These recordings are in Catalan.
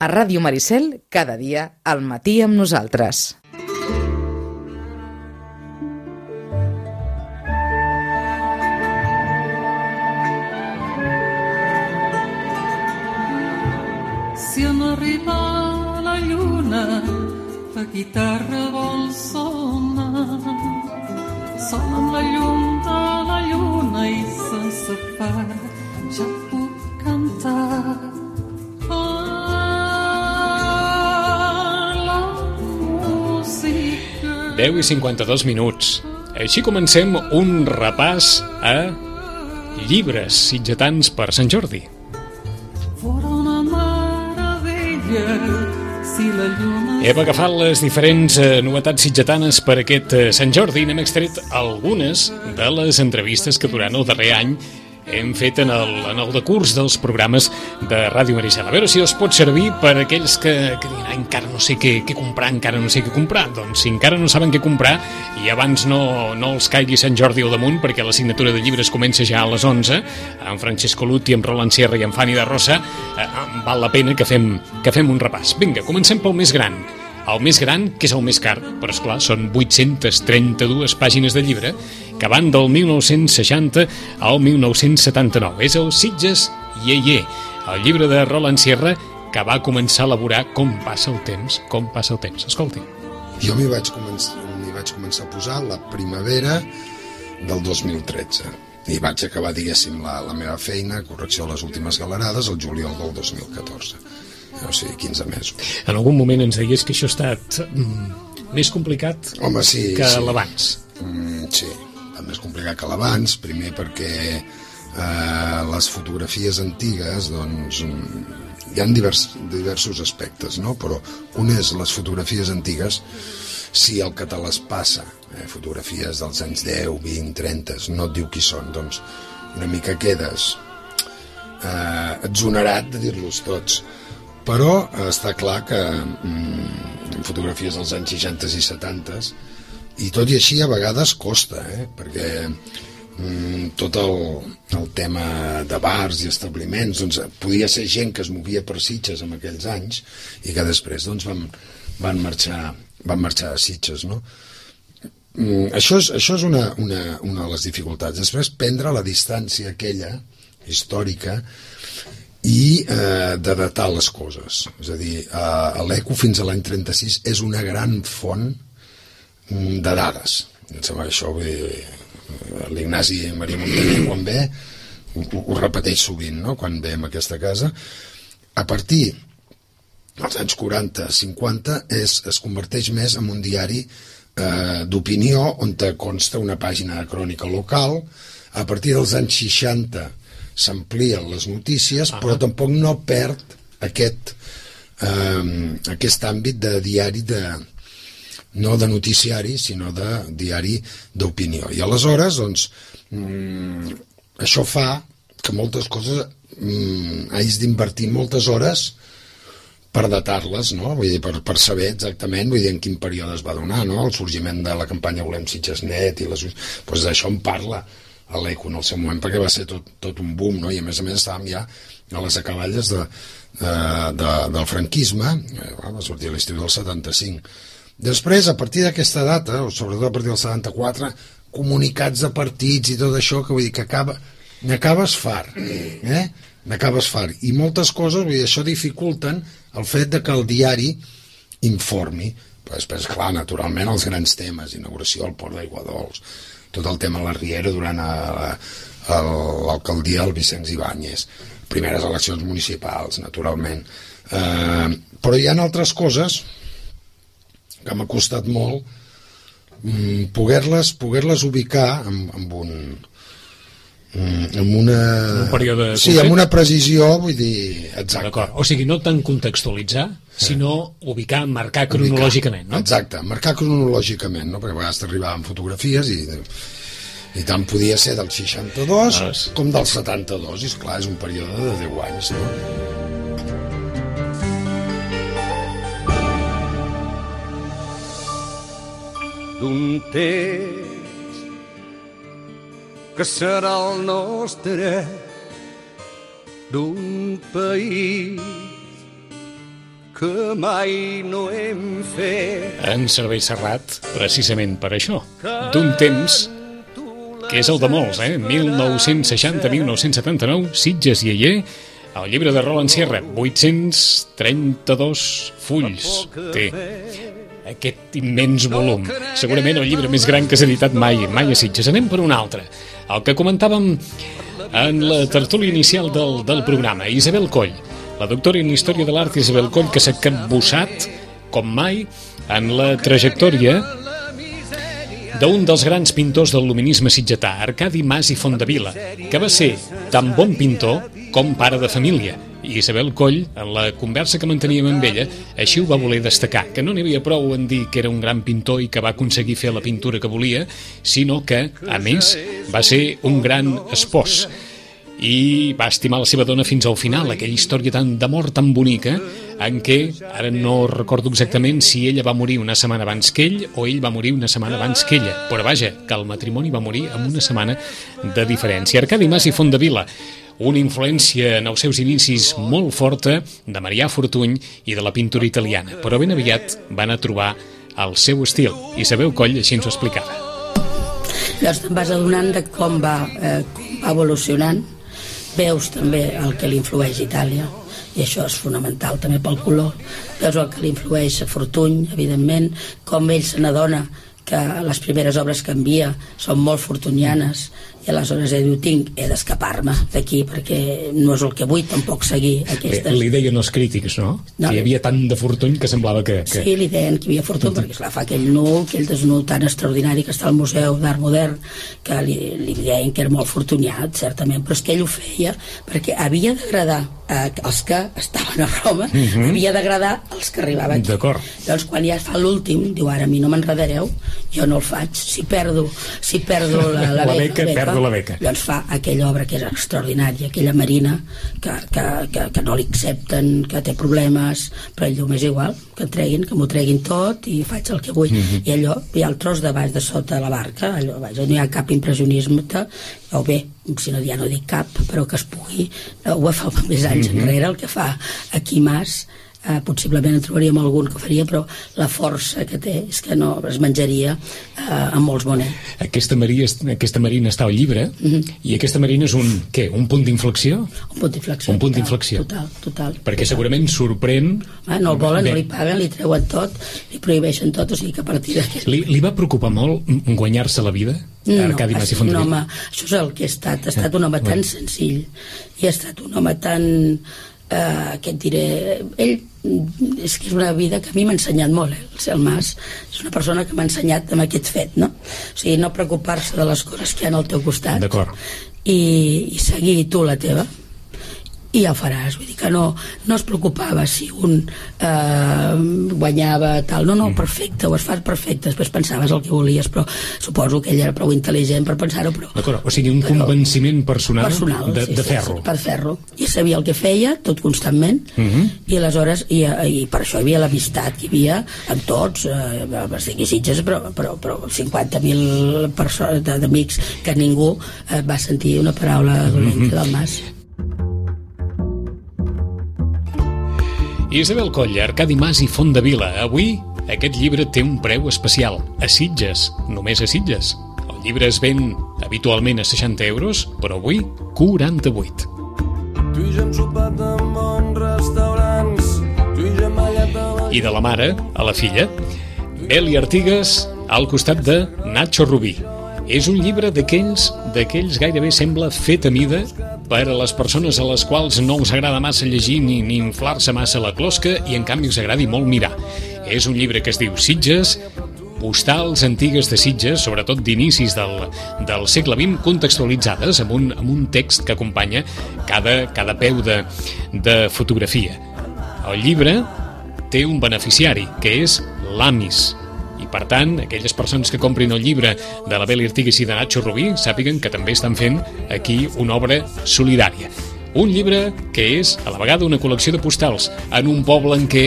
A Ràdio Maricel, cada dia, al matí amb nosaltres. Si en arribar la lluna la guitarra vol sonar sol amb la llum de la lluna i sense par ja 10 i 52 minuts. Així comencem un repàs a llibres sitgetans per Sant Jordi. fora una meravella si la lluna Hem agafat les diferents eh, novetats sitgetanes per aquest eh, Sant Jordi i n'hem extret algunes de les entrevistes que durant el darrer any hem fet en el, en el decurs dels programes de Ràdio Maricel. A veure si us pot servir per aquells que, que diuen "Ah, encara no sé què, què comprar, encara no sé què comprar. Doncs si encara no saben què comprar i abans no, no els caigui Sant Jordi al damunt perquè la signatura de llibres comença ja a les 11 amb Francesco Lutti, amb Roland Sierra i amb Fanny de Rosa eh, val la pena que fem, que fem un repàs. Vinga, comencem pel més gran. El més gran, que és el més car, però és clar, són 832 pàgines de llibre que van del 1960 al 1979. És el Sitges Ye Ye, el llibre de Roland Sierra que va començar a elaborar com passa el temps, com passa el temps. Escolti. Jo m'hi vaig, començar, vaig començar a posar la primavera del 2013 i vaig acabar, diguéssim, la, la meva feina, correcció de les últimes galerades, el juliol del 2014. O sigui, 15 mesos. En algun moment ens deies que això ha estat mm, més complicat Home, sí, que sí. l'abans. Mm, sí, és més complicat que l'abans, primer perquè eh, les fotografies antigues, doncs, mm, hi ha divers, diversos aspectes, no? però un és les fotografies antigues, si el que te les passa, eh, fotografies dels anys 10, 20, 30, no et diu qui són, doncs una mica quedes eh, exonerat de dir-los tots. Però eh, està clar que mm, fotografies dels anys 60 i 70 i tot i així a vegades costa, eh? perquè mm, tot el, el tema de bars i establiments doncs, podia ser gent que es movia per Sitges en aquells anys i que després doncs, van, van, marxar, van marxar a Sitges. No? Mm, això és, això és una, una, una de les dificultats. Després, prendre la distància aquella històrica i eh, de datar les coses. És a dir, eh, l'ECO fins a l'any 36 és una gran font mm, de dades. Em sembla que això, eh, l'Ignasi Maria Montaner quan ve ho, ho repeteix sovint, no?, quan ve a aquesta casa. A partir dels anys 40-50 es, es converteix més en un diari eh, d'opinió on te consta una pàgina de crònica local. A partir dels anys 60 s'amplien les notícies, Ah. però tampoc no perd aquest, eh, aquest àmbit de diari de, no de noticiari, sinó de diari d'opinió. I aleshores, doncs, mm, això fa que moltes coses mm, hagis d'invertir moltes hores per datar-les, no? Vull dir, per, per saber exactament vull dir, en quin període es va donar, no? El sorgiment de la campanya Volem Sitges Net i les... Pues d'això en parla a l'ECO en el seu moment perquè va ser tot, tot un boom, no? I a més a més estàvem ja a les acaballes de, de, de, del franquisme, eh, va sortir a l'estiu del 75. Després, a partir d'aquesta data, o sobretot a partir del 74, comunicats de partits i tot això, que vull dir que acaba, n'acabes far, eh? N'acabes far. I moltes coses, vull dir, això dificulten el fet de que el diari informi. Però després, clar, naturalment, els grans temes, inauguració al Port d'Aigua Dols, tot el tema de la Riera durant a- a l'alcaldia del Vicenç Ibáñez, primeres eleccions municipals, naturalment. Eh, però hi ha altres coses que m'ha costat molt mm, poder-les poder ubicar amb, amb un mm, amb una... Un període sí, concret? amb una precisió, vull dir, exacte. D'acord. O sigui, no tant contextualitzar, sinó ubicar, marcar cronològicament, no? Exacte, marcar cronològicament, no? perquè a vegades t'arribaven fotografies i, i tant podia ser del 62 Ah, sí. com del 72, i esclar, és un període de 10 anys. No? d'un temps que serà el nostre d'un país que mai no hem fet. En Servei Serrat, precisament per això, d'un temps que és el de molts, eh? 1960-1979, Sitges i Ayer, el llibre de Roland Sierra, 832 fulls té aquest immens volum. Segurament el llibre més gran que s'ha editat mai, mai a Sitges. Anem per un altre. El que comentàvem en la tertúlia inicial del, del programa, Isabel Coll, la doctora en Història de l'Art Isabel Coll, que s'ha capbussat, com mai, en la trajectòria d'un dels grans pintors del luminisme sitgetà, Arcadi Mas i Fondavila, que va ser tan bon pintor com pare de família. I Isabel Coll, en la conversa que manteníem amb ella, així ho va voler destacar, que no n'hi havia prou en dir que era un gran pintor i que va aconseguir fer la pintura que volia, sinó que, a més, va ser un gran espòs i va estimar la seva dona fins al final, aquella història tan d'amor tan bonica en què, ara no recordo exactament si ella va morir una setmana abans que ell o ell va morir una setmana abans que ella, però vaja, que el matrimoni va morir amb una setmana de diferència. Arcadi Mas i Fondavila, una influència en els seus inicis molt forta de Marià Fortuny i de la pintura italiana, però ben aviat van a trobar el seu estil. I sabeu Coll així ens ho explicava. Llavors te'n vas adonant de com va, eh, com va evolucionant veus també el que li influeix Itàlia i això és fonamental també pel color veus el que li influeix a Fortuny evidentment, com ell se n'adona que les primeres obres que envia són molt fortunianes i aleshores ell diu, tinc, he d'escapar-me d'aquí perquè no és el que vull tampoc seguir aquestes... Li deien els crítics, no? no que hi havia tant de fortuny que semblava que... que... Sí, li deien que hi havia fortuny perquè esclar, fa aquell nu, aquell desnu tan extraordinari que està al Museu d'Art Modern que li, li deien que era molt fortuniat, certament, però és que ell ho feia perquè havia d'agradar eh, els que estaven a Roma, uh -huh. havia d'agradar els que arribaven aquí. Doncs quan ja fa l'últim, diu, ara a mi no m'enredareu, jo no el faig, si perdo, si perdo la, la, la beca, beca, perdo la beca. Llavors fa aquella obra que és extraordinària, aquella marina, que, que, que, que no li accepten, que té problemes, però ell diu, m'és igual, que treguin, que m'ho treguin tot i faig el que vull. Uh -huh. I allò, hi ha el tros de baix de sota de la barca, allò, vaja, no hi ha cap impressionisme, o bé, si no ja no dic cap, però que es pugui, ho va fa més anys uh -huh. enrere, el que fa aquí Mas, eh, possiblement en trobaríem algun que faria, però la força que té és que no es menjaria eh, amb molts monets. Aquesta, Maria, aquesta marina està al llibre, uh -huh. i aquesta marina és un, què, un punt d'inflexió? Un punt d'inflexió. Un punt d'inflexió. Total, total. Perquè segurament sorprèn... Ah, no el volen, Bé. no li paguen, li treuen tot, li prohibeixen tot, o sigui que a partir d'aquest... Li, li va preocupar molt guanyar-se la vida? No, Arcadi Mas i un home, això és el que ha estat, ha estat un home tan senzill i ha estat un home tan eh, què et diré ell és que és una vida que a mi m'ha ensenyat molt eh? el Cel Mas és una persona que m'ha ensenyat amb aquest fet no? o sigui, no preocupar-se de les coses que hi ha al teu costat i, i seguir tu la teva i ja ho faràs, vull dir que no, no es preocupava si un eh, guanyava tal, no, no, perfecte ho has fet perfecte, després pensaves el que volies però suposo que ell era prou intel·ligent per pensar-ho però... D'acord, o sigui un però, convenciment personal, personal de, sí, de ferro. sí, sí, per ferro, i sabia el que feia tot constantment, mm -hmm. i aleshores i, i per això hi havia l'amistat que hi havia amb tots, eh, estigui Sitges però, però, però 50.000 persones d'amics que ningú eh, va sentir una paraula dolenta mm -hmm. del Mas Isabel Colla, Arcadi Mas i Font de Vila. Avui aquest llibre té un preu especial. A Sitges, només a Sitges. El llibre es ven habitualment a 60 euros, però avui 48. Tu i jo hem sopat en bons restaurants, tu i jo hem ballat I de la mare a la filla, Beli Artigas al costat de Nacho Rubí. És un llibre d'aquells d'aquells gairebé sembla fet a mida per a les persones a les quals no us agrada massa llegir ni, ni inflar-se massa la closca i en canvi us agradi molt mirar. És un llibre que es diu Sitges, postals antigues de Sitges, sobretot d'inicis del, del segle XX, contextualitzades amb un, amb un text que acompanya cada, cada peu de, de fotografia. El llibre té un beneficiari, que és l'Amis, per tant, aquelles persones que comprin el llibre de la Beli Artigues i de Nacho Rubí sàpiguen que també estan fent aquí una obra solidària. Un llibre que és a la vegada una col·lecció de postals en un poble en què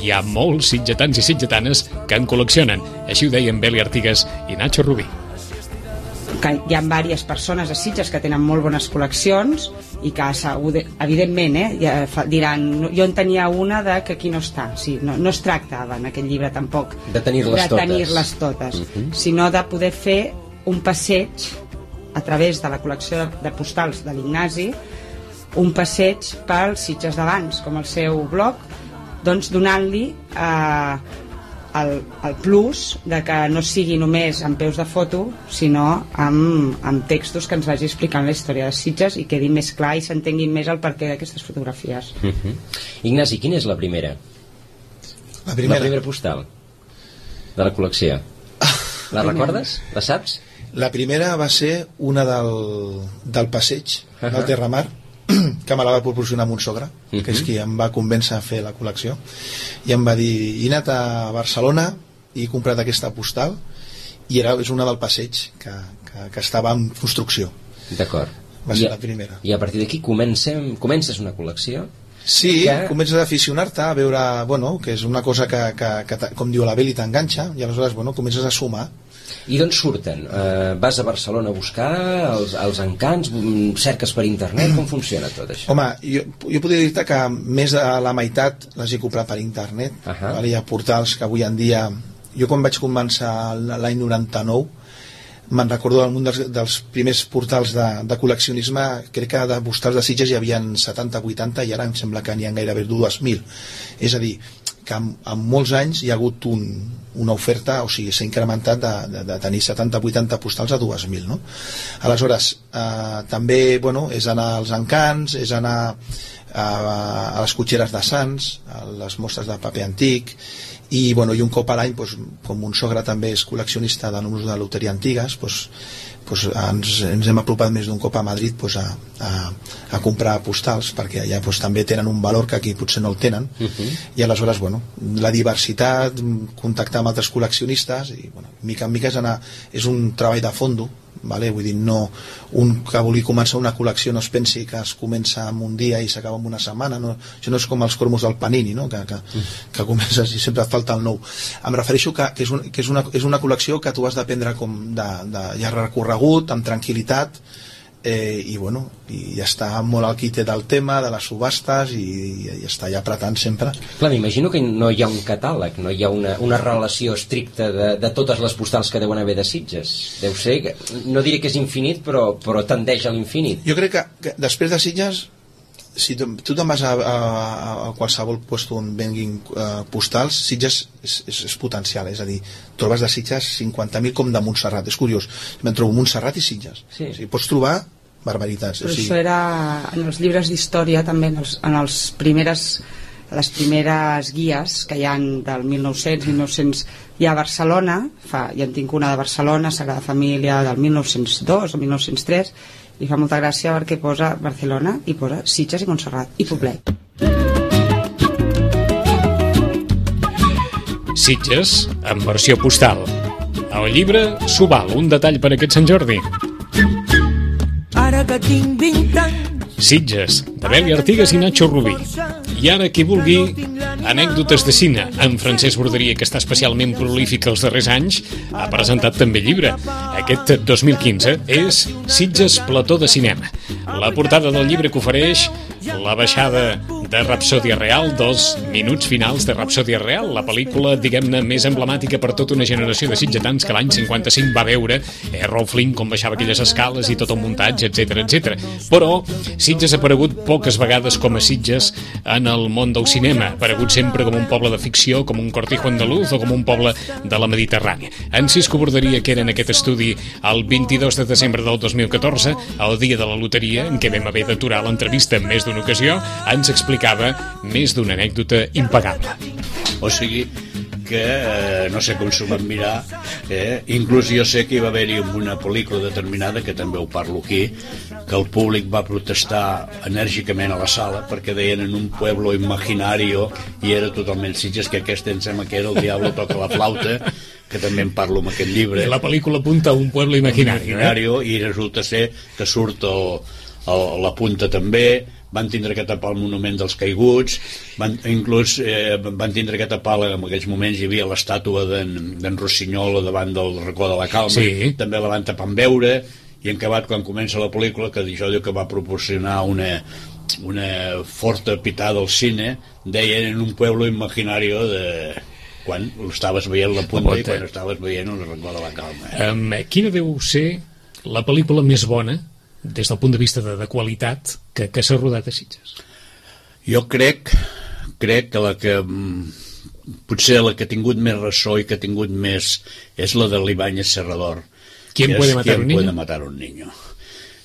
hi ha molts sitgetans i sitgetanes que en col·leccionen. Així ho deien Beli Artigues i Nacho Rubí. Que hi ha diverses persones a Sitges que tenen molt bones col·leccions i que evidentment eh, ja fa- diran, no- jo en tenia una de que aquí no està sí, no, no es tractava en aquest llibre tampoc De tenir-les de totes. tenir-les totes Mhm. sinó de poder fer un passeig a través de la col·lecció de, de postals de l'Ignasi un passeig pels Sitges d'abans com el seu blog doncs donant-li eh, el, el plus de que no sigui només amb peus de foto sinó amb, amb textos que ens vagi explicant la història de Sitges i quedi més clar i s'entenguin més el perquè d'aquestes fotografies Mhm. Ignasi, quina és la primera? La primera. La primera postal de la col·lecció. La primera. recordes? La saps? La primera va ser una del, del passeig uh -huh. del Terramar que me la va proporcionar mon sogre uh -huh. que és qui em va convèncer a fer la col·lecció i em va dir he anat a Barcelona i he comprat aquesta postal i era, és una del passeig que, que, que estava en construcció D'acord. va ser I, la primera I a partir d'aquí comencem, comences una col·lecció Sí, que... comences a aficionar-te a veure, bueno, que és una cosa que, que, que com diu la Beli, t'enganxa i aleshores, bueno, comences a sumar I d'on surten? Uh, vas a Barcelona a buscar els, els encants? mm, Cerques per internet? Com funciona tot això? Home, jo, jo podria dir-te que més de la meitat les he comprat per internet. Uh -huh. vale? Hi ha portals que avui en dia... Jo quan vaig començar l'any 99 me'n recordo un dels, dels primers portals de, de col·leccionisme crec que de postals de Sitges hi havia 70-80 i ara em sembla que n'hi ha gairebé 2.000 és a dir, que en, en molts anys hi ha hagut un, una oferta, o sigui, s'ha incrementat de, de, de tenir 70-80 postals a 2.000, no? Aleshores, eh, també, bueno, és anar als encants, és anar a, a les cotxeres de Sants, a les mostres de paper antic, i, bueno, i un cop a l'any, doncs, com un sogre també és col·leccionista de números de loteria antigues, doncs, doncs ens, ens hem apropat més d'un cop a Madrid doncs, a, a, a comprar postals perquè allà doncs, també tenen un valor que aquí potser no el tenen Uh -huh. i aleshores bueno, la diversitat contactar amb altres col·leccionistes i bueno, mica en mica és, anar, és un treball de fondo vale? vull dir, no, un que vulgui començar una col·lecció no es pensi que es comença en un dia i s'acaba en una setmana no? això no és com els cromos del Panini no? que, que, que comences i sempre et falta el nou em refereixo que, que, és, un, que és, una, és una col·lecció que tu has de prendre com de, de ja recorregut, amb tranquil·litat eh, i bueno, i ja està molt al quite del tema, de les subhastes i, i està ja apretant sempre Clar, m'imagino que no hi ha un catàleg, no hi ha una, una relació estricta de, de totes les postals que deuen haver de Sitges. Deu ser, no diré que és infinit, però, però tendeix a l'infinit. Jo crec que, que després de Sitges si tu, te'n vas a, a, a qualsevol lloc on venguin uh, postals, Sitges és, és, és potencial, és a dir, trobes de Sitges 50.000 com de Montserrat, és curiós. Me'n trobo Montserrat i Sitges. Sí. o sigui, pots trobar barbaritats Però o sigui, això era en els llibres d'història també, en els, en els primeres les primeres guies que hi han del 1900, 1900 hi ha a Barcelona, fa, ja en tinc una de Barcelona, Sagrada Família del 1902 o 1903 i fa molta gràcia perquè posa Barcelona i posa Sitges i Montserrat i Poblet Sitges, en versió postal. El llibre s'ho val, un detall per aquest Sant Jordi. Ara que tinc 20 anys Sitges, de Beli Artigas i Nacho Rubí. I ara, qui vulgui, anècdotes de cine. En Francesc Borderia, que està especialment prolífic els darrers anys, ha presentat també llibre. Aquest 2015 és Sitges Plató de Cinema. La portada del llibre que ofereix la baixada de Rapsòdia Real, dos minuts finals de Rapsòdia Real, la pel·lícula, diguem-ne, més emblemàtica per tota una generació de sitgetans que l'any 55 va veure Errol Flynn com baixava aquelles escales i tot el muntatge, etc etc. Però Sitges ha aparegut poques vegades com a Sitges en el món del cinema, ha aparegut sempre com un poble de ficció, com un cortijo andaluz o com un poble de la Mediterrània. En Cisco Borderia, que era en aquest estudi el 22 de desembre del 2014, el dia de la loteria, en què vam haver d'aturar l'entrevista en més d'una ocasió, ens explicava més d'una anècdota impagable. O sigui que eh, no sé com s'ho van mirar eh? inclús jo sé que hi va haver-hi una pel·lícula determinada que també ho parlo aquí que el públic va protestar enèrgicament a la sala perquè deien en un pueblo imaginario i era totalment Sitges que aquest em sembla que era el Diablo toca la flauta que també en parlo en aquest llibre La pel·lícula apunta a un poble imaginari. imaginario i resulta ser que surt el, el, la punta també van tindre que tapar el monument dels caiguts, van, inclús eh, van tindre que tapar, en aquells moments hi havia l'estàtua d'en Rossinyol davant del racó de la Calma, Sí. també la van tapar amb veure, i en acabat quan comença la pel·lícula, que això diu que va proporcionar una, una forta pitada al cine, deien en un pueblo imaginario de quan estaves veient la punta i punta. quan estaves veient el racó de la Calma. Um, quina deu ser la pel·lícula més bona des del punt de vista de, de qualitat que, que s'ha rodat a Sitges? Jo crec, crec que la que mm, potser la que ha tingut més ressò i que ha tingut més és la de l'Ibáñez Serrador. ¿Quién puede matar ¿Quién un niño? puede matar un niño?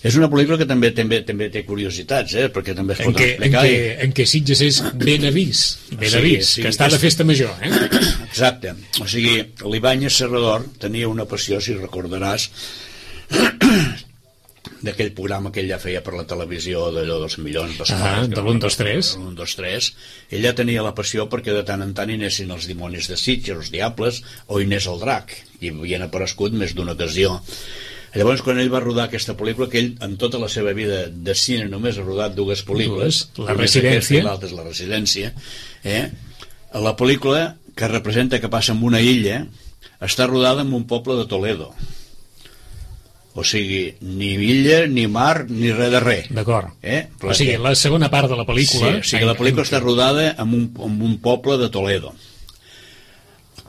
És una pel·lícula que també també també té curiositats, eh? perquè també es En pot en, explicar. què, en què Sitges és ben avís, ben Sí, avís, sí, que està de és- festa major, eh? Exacte. O sigui, l'Ibáñez Serrador tenia una passió, si recordaràs, d'aquell programa que ell ja feia per la televisió d'allò dels milions de Ah, de l'1, 2, 3. de l'1, 2, 3 ella tenia la passió perquè de tant en tant hi anessin els dimonis de Sitges, els diables o hi anés el drac i havien aparegut més d'una ocasió Llavors, quan ell va rodar aquesta pel·lícula, que ell, en tota la seva vida de cine, només ha rodat dues pel·lícules, Dues. La Residència. i l'altra és La Residència, eh? la pel·lícula que representa que passa en una illa està rodada en un poble de Toledo. O sigui, ni illa, ni mar, ni res de res. D'acord. Eh? O sigui, la segona part de la pel·lícula... Sí, o sigui, la pel·lícula està rodada en un, en un poble de Toledo.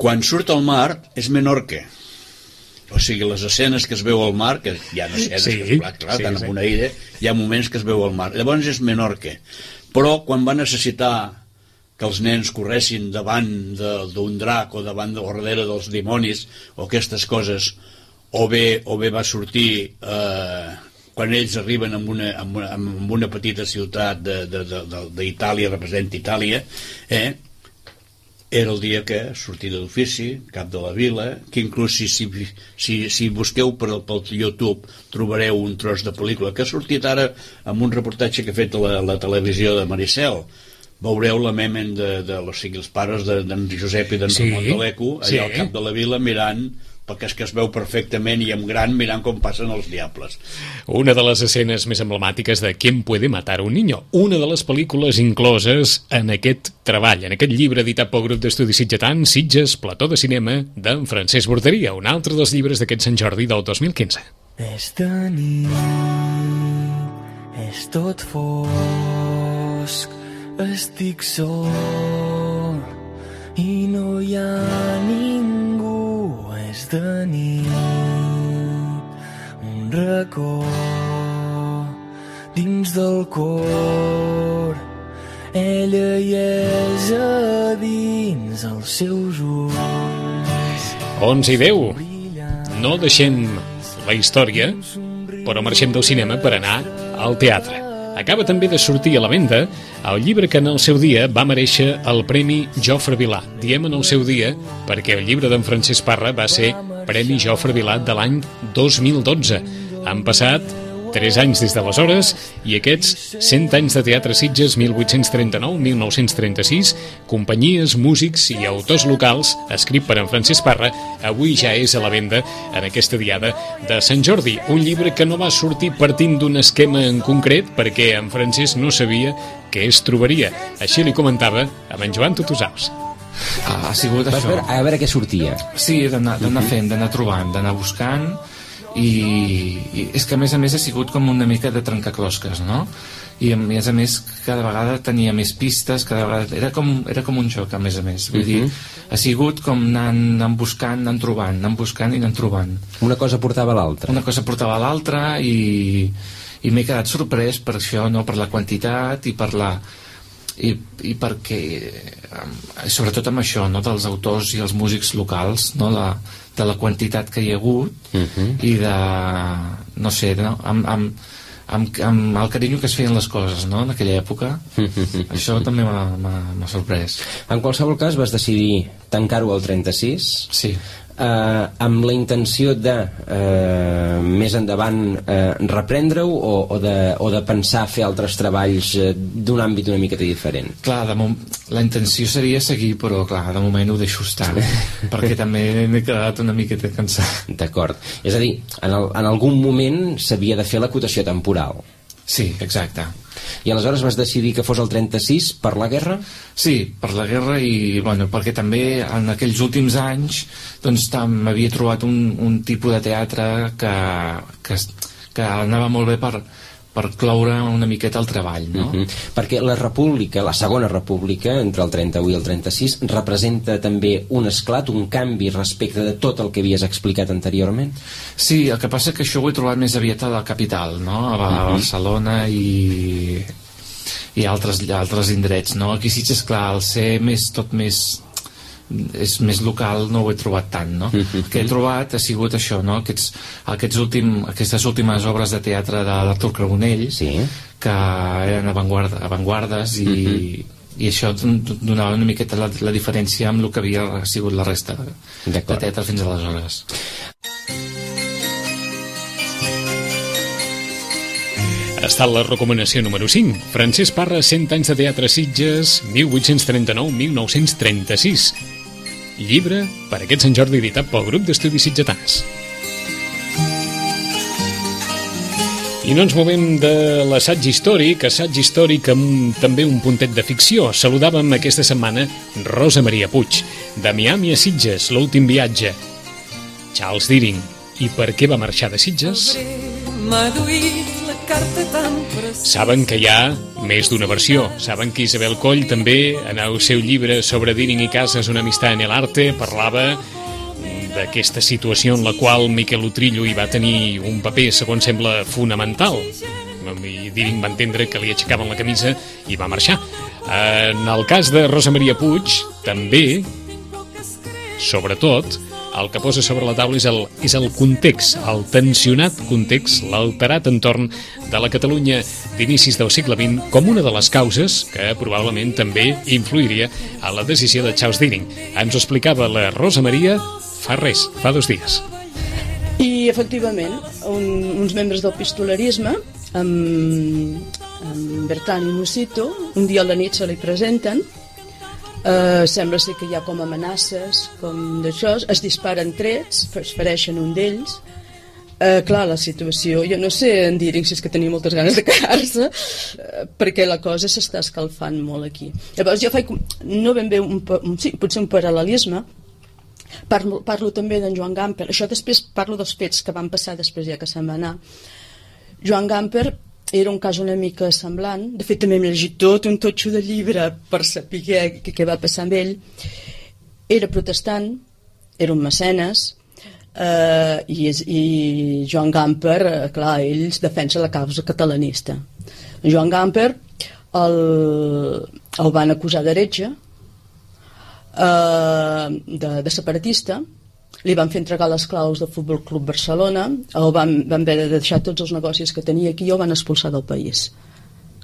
Quan surt al mar és Menorca. O sigui, les escenes que es veu al mar, que hi ha escenes Sí, que, clar, clar sí, tant sí. en una illa, hi ha moments que es veu al mar. Llavors és Menorca. Però quan va necessitar que els nens corressin davant d'un drac o davant de, o darrere dels dimonis o aquestes coses, o bé, o bé va sortir eh, quan ells arriben en una, en una, en una petita ciutat de- de- de- de- d'Itàlia, representa Itàlia, eh, era el dia que sortia d'ofici, cap de la vila, que inclús si, si, si, si busqueu per, pel YouTube trobareu un tros de pel·lícula que ha sortit ara amb un reportatge que ha fet la, la televisió de Maricel veureu la memen de, de, o sigui, els pares de- d'en Josep i d'en Sí, Ramon de l'Eco allà sí. al cap de la vila mirant perquè és que es veu perfectament i en gran mirant com passen els diables Una de les escenes més emblemàtiques de ¿Quién puede matar un niño? Una de les pel·lícules incloses en aquest treball, en aquest llibre editat pel grup d'estudis sitgetans, Sitges, Plató de Cinema, d'en Francesc Borderia, un altre dels llibres d'aquest Sant Jordi del 2015. És de nit, és tot fosc, estic sol i no hi ha és de nit, un racó dins del cor, ella hi és a dins els seus ulls. 11 i 10. No deixem la història, però marxem del cinema per anar al teatre. Acaba també de sortir a la venda el llibre que en el seu dia va mereixer el Premi Jofre Vilà. Diem en el seu dia perquè el llibre d'en Francesc Parra va ser Premi Jofre Vilà de l'any 2012. Han passat 3 anys des d'aleshores i aquests 100 anys de teatre Sitges 1839-1936 companyies, músics i autors locals escrit per en Francesc Parra avui ja és a la venda en aquesta diada de Sant Jordi un llibre que no va sortir partint d'un esquema en concret perquè en Francesc no sabia què es trobaria. Així li comentava amb en Joan Tutusaus ha, ha sigut Vas això. veure, a veure què sortia. Sí, d'anar d'anar fent, d'anar trobant, d'anar buscant i, i és que a més a més ha sigut com una mica de trencaclosques, no? I a més a més cada vegada tenia més pistes, cada vegada era com, era com un joc a més a més, vull dir, ha sigut com anant, anant buscant, anant trobant, anant buscant i anant trobant. Una cosa portava a l'altra. Una cosa portava a l'altra i, i m'he quedat sorprès per això, no? per la quantitat i per la i, i perquè eh, sobretot amb això no? dels autors i els músics locals no? la, de la quantitat que hi ha hagut Uh -huh. i de no sé, no? Amb, amb, amb, amb el carinyo que es feien les coses no? en aquella època això també m'ha sorprès En qualsevol cas vas decidir tancar-ho al 36 sí. Eh, amb la intenció de eh, més endavant eh, reprendre-ho o, o, de, o de pensar fer altres treballs eh, d'un àmbit una mica diferent Clar, de mom la intenció seria seguir, però clar, de moment ho deixo estar, perquè també m'he quedat una miqueta cansat. D'acord. És a dir, en, el, en algun moment s'havia de fer l'acotació temporal. Sí, exacte. I aleshores vas decidir que fos el 36 per la guerra? Sí, per la guerra i bueno, perquè també en aquells últims anys doncs m'havia trobat un, un tipus de teatre que, que, que anava molt bé per, per cloure una miqueta el treball, no? Uh -huh. Perquè la república, la segona república, entre el 31 i el 36, representa també un esclat, un canvi respecte de tot el que havies explicat anteriorment? Sí, el que passa que això ho he trobat més aviat a la capital, no? A, uh -huh. Barcelona i i altres, altres indrets, no? Aquí Sitges, clar, al ser més, tot més és més local no ho he trobat tant no? Mm -hmm. el que he trobat ha sigut això no? aquests, aquests últim, aquestes últimes obres de teatre de l'Artur Carbonell sí. que eren avantguarda, avantguardes i, mm -hmm. i això donava una miqueta la, la diferència amb el que havia sigut la resta de teatre fins aleshores Ha estat la recomanació número 5. Francesc Parra, 100 anys de teatre Sitges, 1839-1936 llibre per aquest Sant Jordi editat pel grup d'estudis sitgetans. I no ens movem de l'assaig històric, assaig històric amb també un puntet de ficció. Saludàvem aquesta setmana Rosa Maria Puig, de Miami a Sitges, l'últim viatge. Charles Deering, i per què va marxar de Sitges? Saben que hi ha més d'una versió. Saben que Isabel Coll també, en el seu llibre sobre Dining i Casas, una amistat en el arte, parlava d'aquesta situació en la qual Miquel Utrillo hi va tenir un paper, segons sembla, fonamental. I Diring va entendre que li aixecaven la camisa i va marxar. En el cas de Rosa Maria Puig, també, sobretot, el que posa sobre la taula és el, és el context, el tensionat context, l'alterat entorn de la Catalunya d'inicis del segle XX com una de les causes que probablement també influiria a la decisió de Charles Deering. Ens ho explicava la Rosa Maria fa res, fa dos dies. I, efectivament, un, uns membres del pistolerisme, amb, amb Bertran i Musito, un dia a la nit se li presenten Uh, sembla ser que hi ha com amenaces, com d'això, es disparen trets, es fereixen un d'ells. Uh, clar, la situació, jo no sé en dir si és que tenia moltes ganes de quedar-se, uh, perquè la cosa s'està escalfant molt aquí. Llavors jo faig, no ben bé, un, un, sí, potser un paral·lelisme, parlo, parlo també d'en Joan Gamper, això després parlo dels fets que van passar després ja que se'n va anar. Joan Gamper era un cas una mica semblant. De fet també hem llegit tot un totxo de llibre per saber què, què va passar amb ell. Era protestant era un mecenes eh, i, i Joan Gamper eh, clar, ells defensa la causa catalanista. Joan Gamper el, el van acusar d'heretge eh, de, de separatista li van fer entregar les claus del Futbol Club Barcelona, el van, van haver de deixar tots els negocis que tenia aquí i el van expulsar del país.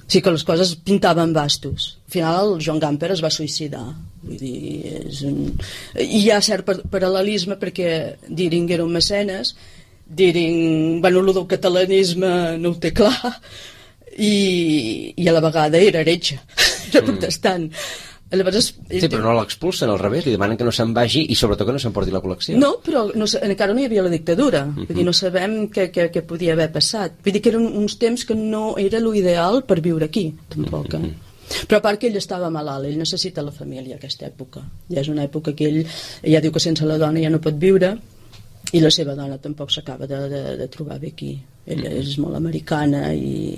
O sigui que les coses pintaven bastos. Al final el Joan Gamper es va suïcidar. Vull dir, és un... I hi ha cert paral·lelisme perquè Diring era un mecenes, Diring, bueno, el del catalanisme no ho té clar, i, i a la vegada era heretge, era mm. Llavors, sí, però no l'expulsen, al revés, li demanen que no se'n vagi i sobretot que no s'emporti la col·lecció. No, però no, encara no hi havia la dictadura, uh -huh. vull dir, no sabem què, què, què podia haver passat. Vull dir que eren uns temps que no era l'ideal per viure aquí, tampoc. Uh -huh. Però a part que ell estava malalt, ell necessita la família aquesta època. Ja és una època que ell ja diu que sense la dona ja no pot viure i la seva dona tampoc s'acaba de, de, de trobar bé aquí. Ella és molt americana i,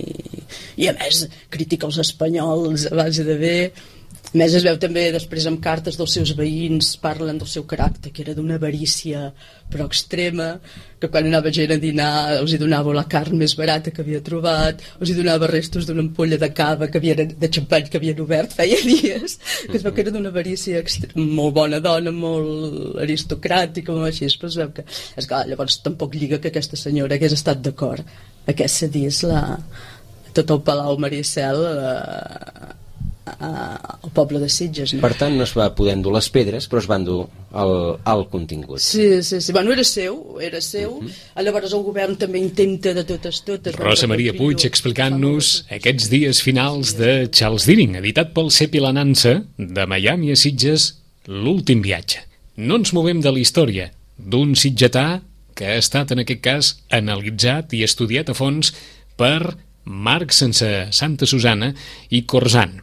i a més critica els espanyols a base de bé a més es veu també després amb cartes dels seus veïns parlen del seu caràcter que era d'una avarícia però extrema que quan anava gent a dinar els hi donava la carn més barata que havia trobat els hi donava restos d'una ampolla de cava que havia, de xampany que havien obert feia dies que es veu que era d'una avarícia molt bona dona, molt aristocràtica molt així, però es veu que és clar, llavors tampoc lliga que aquesta senyora hagués estat d'acord. A que cedís la, tot el Palau Maricel eh, al poble de Sitges. No? Per tant, no es va poder endur les pedres, però es va endur el, el contingut. Sí, sí, sí. Bueno, era seu, era seu. Uh mhm. -huh. Llavors el govern també intenta de totes totes... Rosa Maria Puig explicant-nos aquests dies finals de Charles Deering, editat pel Cepi Lanança, de Miami a Sitges, l'últim viatge. No ens movem de la història d'un sitgetà que ha estat, en aquest cas, analitzat i estudiat a fons per Marc sense Santa Susana i Corzant.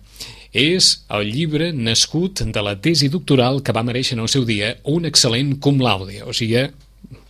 És el llibre nascut de la tesi doctoral que va mereixer en el seu dia un excel·lent cum laude, o sigui,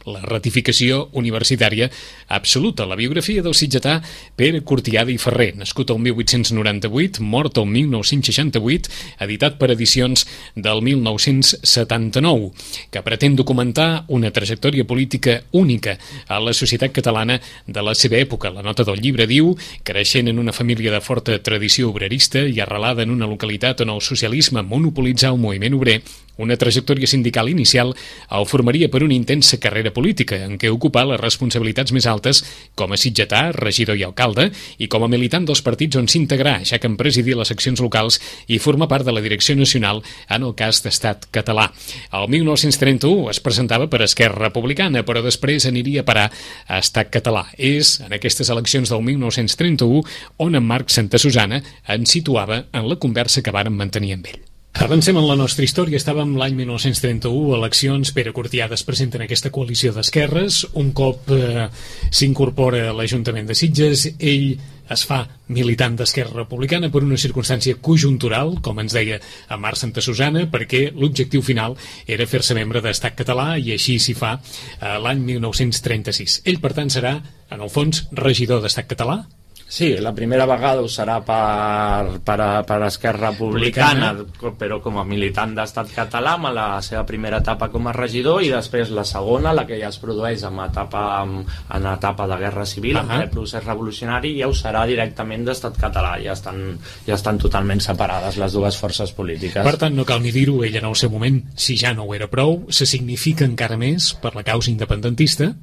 la ratificació universitària absoluta. La biografia del sitgetà Pere Cortiada i Ferrer, nascut el 1898, mort el 1968, editat per edicions del 1979, que pretén documentar una trajectòria política única a la societat catalana de la seva època. La nota del llibre diu, creixent en una família de forta tradició obrerista i arrelada en una localitat on el socialisme monopolitzà el moviment obrer, una trajectòria sindical inicial el formaria per una intensa carrera política en què ocupà les responsabilitats més altes com a sitgetà, regidor i alcalde i com a militant dels partits on s'integrà, ja que en presidir les seccions locals i forma part de la direcció nacional en el cas d'estat català. El 1931 es presentava per Esquerra Republicana, però després aniria a parar a estat català. És en aquestes eleccions del 1931 on en Marc Santa Susana ens situava en la conversa que varen mantenir amb ell. Avancem en la nostra història. Estàvem l'any 1931, eleccions, Pere Cortiada es presenta en aquesta coalició d'esquerres. Un cop eh, s'incorpora a l'Ajuntament de Sitges, ell es fa militant d'Esquerra Republicana per una circumstància conjuntural, com ens deia a Mar Santa Susana, perquè l'objectiu final era fer-se membre d'Estat català i així s'hi fa eh, l'any 1936. Ell, per tant, serà, en el fons, regidor d'Estat català, Sí, la primera vegada ho serà per, per, per Esquerra Republicana, però com a militant d'estat català, amb la seva primera etapa com a regidor, i després la segona, la que ja es produeix en etapa, en etapa de guerra civil, uh -huh. en procés revolucionari, ja ho serà directament d'estat català, ja estan, ja estan totalment separades les dues forces polítiques. Per tant, no cal ni dir-ho, ell en el seu moment, si ja no ho era prou, se significa encara més per la causa independentista,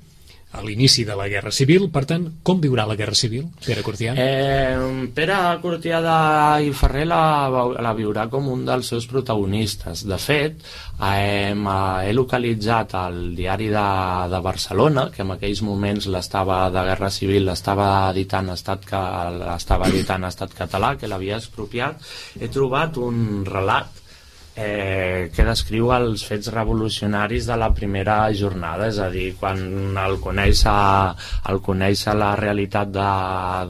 a l'inici de la Guerra Civil. Per tant, com viurà la Guerra Civil, Pere Cortià? Eh, Pere Cortiada i Ferrer la, la viurà com un dels seus protagonistes. De fet, eh, he localitzat el diari de, de Barcelona, que en aquells moments l'estava de Guerra Civil l'estava editant estat, que l'estava editant estat català, que l'havia expropiat. He trobat un relat eh, que descriu els fets revolucionaris de la primera jornada, és a dir, quan el conèixer, el conèixer la realitat de,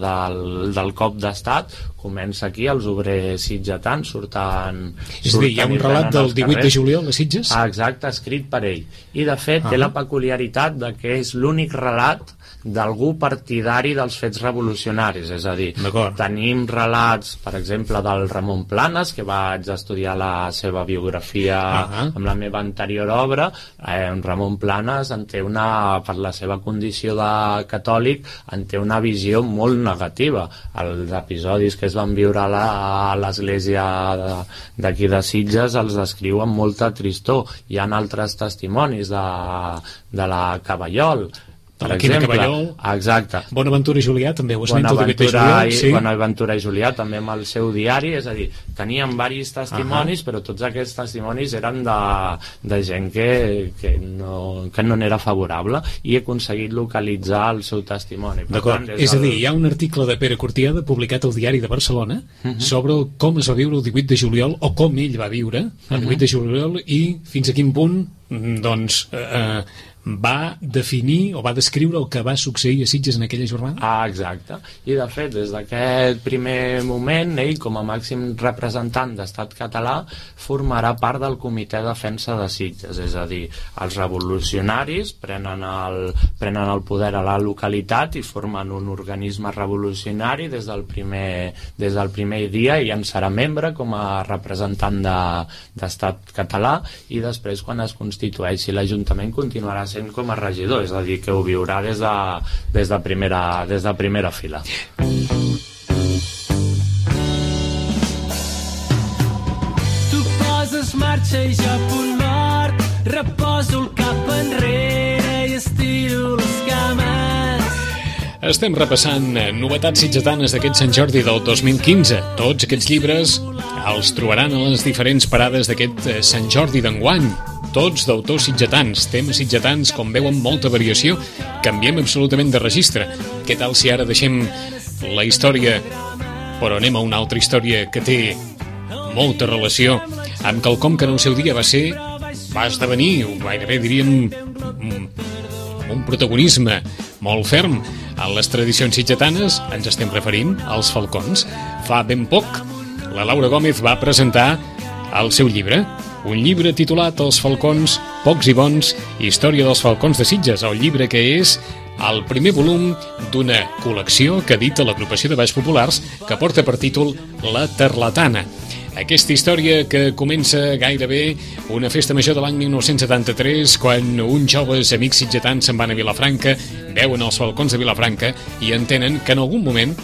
del, del cop d'estat, comença aquí, els obrers sitgetans surten... És a dir, hi ha un relat del 18 de juliol a Sitges? Ah, exacte, escrit per ell. I, de fet, ah. té la peculiaritat de que és l'únic relat d'algú partidari dels fets revolucionaris, és a dir, tenim relats, per exemple, del Ramon Planes, que vaig estudiar la seva biografia uh -huh. amb la meva anterior obra, eh, Ramon Planes en té una, per la seva condició de catòlic, en té una visió molt negativa. Els episodis que es van viure a l'església d'aquí de Sitges els descriu amb molta tristor. Hi ha altres testimonis de, de la Cavallol, per la exemple, Cavallol, exacte. Bonaventura i Julià també ho esmento Bonaventura, de Julià, i, sí? Bonaventura i Julià també amb el seu diari és a dir, tenien varis testimonis uh -huh. però tots aquests testimonis eren de, de gent que, que, no, que no n'era favorable i he aconseguit localitzar el seu testimoni D'acord, és, és a dir, hi ha un article de Pere Cortiada publicat al diari de Barcelona uh -huh. sobre com es va viure el 18 de juliol o com ell va viure el 18 uh -huh. de juliol i fins a quin punt doncs eh, va definir o va descriure el que va succeir a Sitges en aquella jornada? Ah, exacte. I de fet, des d'aquest primer moment, ell, com a màxim representant d'estat català, formarà part del comitè de defensa de Sitges, és a dir, els revolucionaris prenen el, prenen el poder a la localitat i formen un organisme revolucionari des del primer, des del primer dia i en serà membre com a representant d'estat de, català i després quan es constitueixi l'Ajuntament continuarà sent com a regidor, és a dir, que ho viurà des de, des de, primera, des de primera fila. Tu poses marxa i jo punt mort, reposo el cap enrere i estiro les cames. Estem repassant novetats sitgetanes d'aquest Sant Jordi del 2015. Tots aquests llibres els trobaran a les diferents parades d'aquest Sant Jordi d'enguany tots d'autors sitgetans, temes sitgetans, com veuen molta variació, canviem absolutament de registre. Què tal si ara deixem la història, però anem a una altra història que té molta relació amb quelcom que en el seu dia va ser, va esdevenir, gairebé diríem, un protagonisme molt ferm en les tradicions sitgetanes, ens estem referint als falcons. Fa ben poc, la Laura Gómez va presentar el seu llibre, un llibre titulat Els falcons, pocs i bons, història dels falcons de Sitges, el llibre que és el primer volum d'una col·lecció que edita l'agrupació de Baix Populars que porta per títol La Terlatana. Aquesta història que comença gairebé una festa major de l'any 1973 quan uns joves amics sitgetans se'n van a Vilafranca, veuen els balcons de Vilafranca i entenen que en algun moment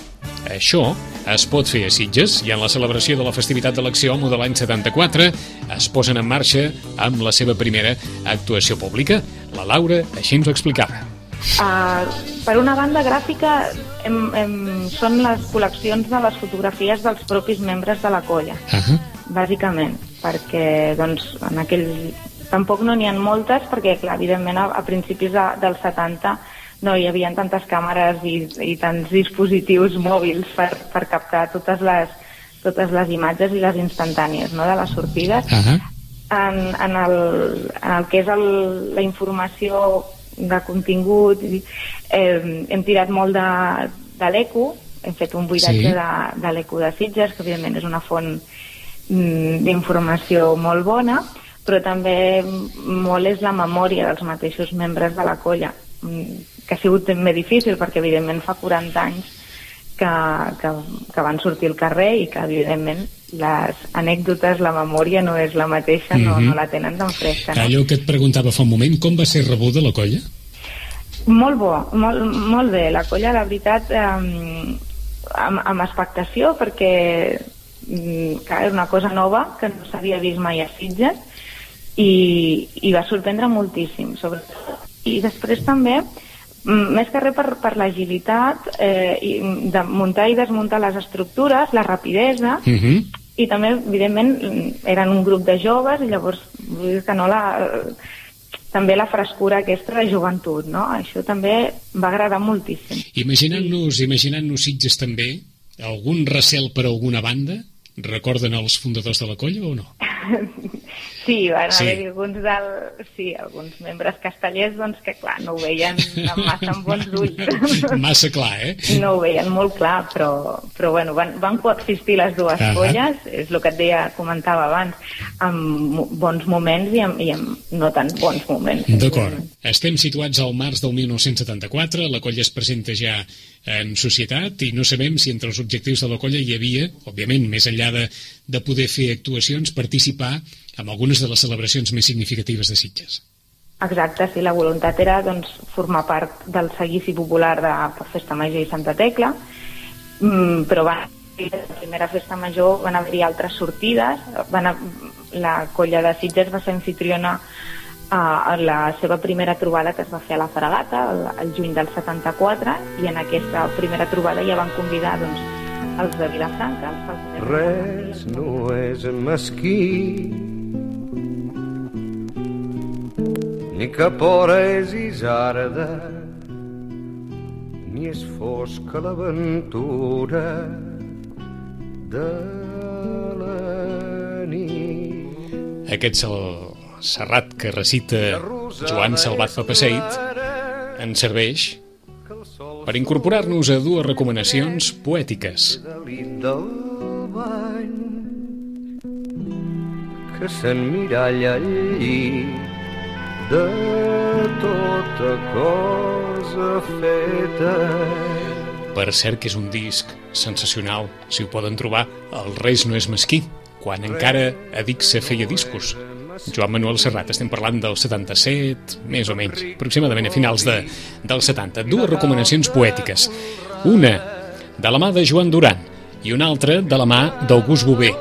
això es pot fer a Sitges i en la celebració de la festivitat de l'Acció de l'any 74 es posen en marxa amb la seva primera actuació pública. La Laura així ens ho explicava. Uh, per una banda gràfica hem, hem, són les col·leccions de les fotografies dels propis membres de la colla, uh -huh. bàsicament, perquè doncs, en aquell... tampoc no n'hi ha moltes, perquè clar, evidentment a, a principis de, dels 70 no hi havia tantes càmeres i, i tants dispositius mòbils per, per captar totes les, totes les imatges i les instantànies no, de les sortides. Uh -huh. en, en, el, en el que és el, la informació de contingut eh, hem tirat molt de, de l'ECO hem fet un buidatge sí. de, de l'ECO de Sitges que evidentment és una font mm, d'informació molt bona però també molt és la memòria dels mateixos membres de la colla mm, que ha sigut també difícil perquè evidentment fa 40 anys que, que, que van sortir al carrer i que evidentment les anècdotes, la memòria no és la mateixa, mm -hmm. no, mhm. no la tenen tan fresca. No? Allò que et preguntava fa un moment, com va ser rebuda la colla? Molt bo, molt, molt bé. La colla, la veritat, eh, amb, amb expectació, perquè mm, clar, era una cosa nova que no s'havia vist mai a Sitges i, i va sorprendre moltíssim, sobretot. I després també més que res per, per l'agilitat eh, i de muntar i desmuntar les estructures, la rapidesa, uh mhm. -huh. i també, evidentment, eren un grup de joves i llavors, vull dir que no la, també la frescura aquesta de joventut, no? Això també va agradar moltíssim. Imaginant-nos imaginant-nos Sitges també, algun recel per alguna banda? Recorden els fundadors de la colla o no? Sí, van sí. haver alguns del... Sí, alguns membres castellers, doncs, que clar, no ho veien amb massa amb bons ulls. massa clar, eh? No ho veien molt clar, però, però bueno, van, van coexistir les dues -huh. colles, és el que et deia, comentava abans, amb bons moments i amb, i amb no tan bons moments. D'acord. Estem situats al març del 1974, la colla es presenta ja en societat i no sabem si entre els objectius de la colla hi havia, òbviament, més enllà de, de poder fer actuacions, participar amb algunes de les celebracions més significatives de Sitges. Exacte, sí, la voluntat era doncs, formar part del seguici popular de Festa Major i Santa Tecla, mm, però va, la primera festa major van haver-hi altres sortides, van a, la colla de Sitges va ser anfitriona a, a la seva primera trobada que es va fer a la Fragata el, el juny del 74 i en aquesta primera trobada ja van convidar doncs, els de Vilafranca els Res no és mesquí ni cap hora és isarda, ni és fosca l'aventura de la nit. Aquest és el serrat que recita Joan Salvat Papaseit ens serveix per incorporar-nos a dues recomanacions poètiques. que s'emmiralla al llit de tota cosa feta. Per cert que és un disc sensacional, si ho poden trobar, el Reis no és mesquí, quan encara Adixa feia discos. Joan Manuel Serrat, estem parlant del 77, més o menys, aproximadament a finals de, del 70. Dues recomanacions poètiques. Una de la mà de Joan Duran i una altra de la mà d'August Bové.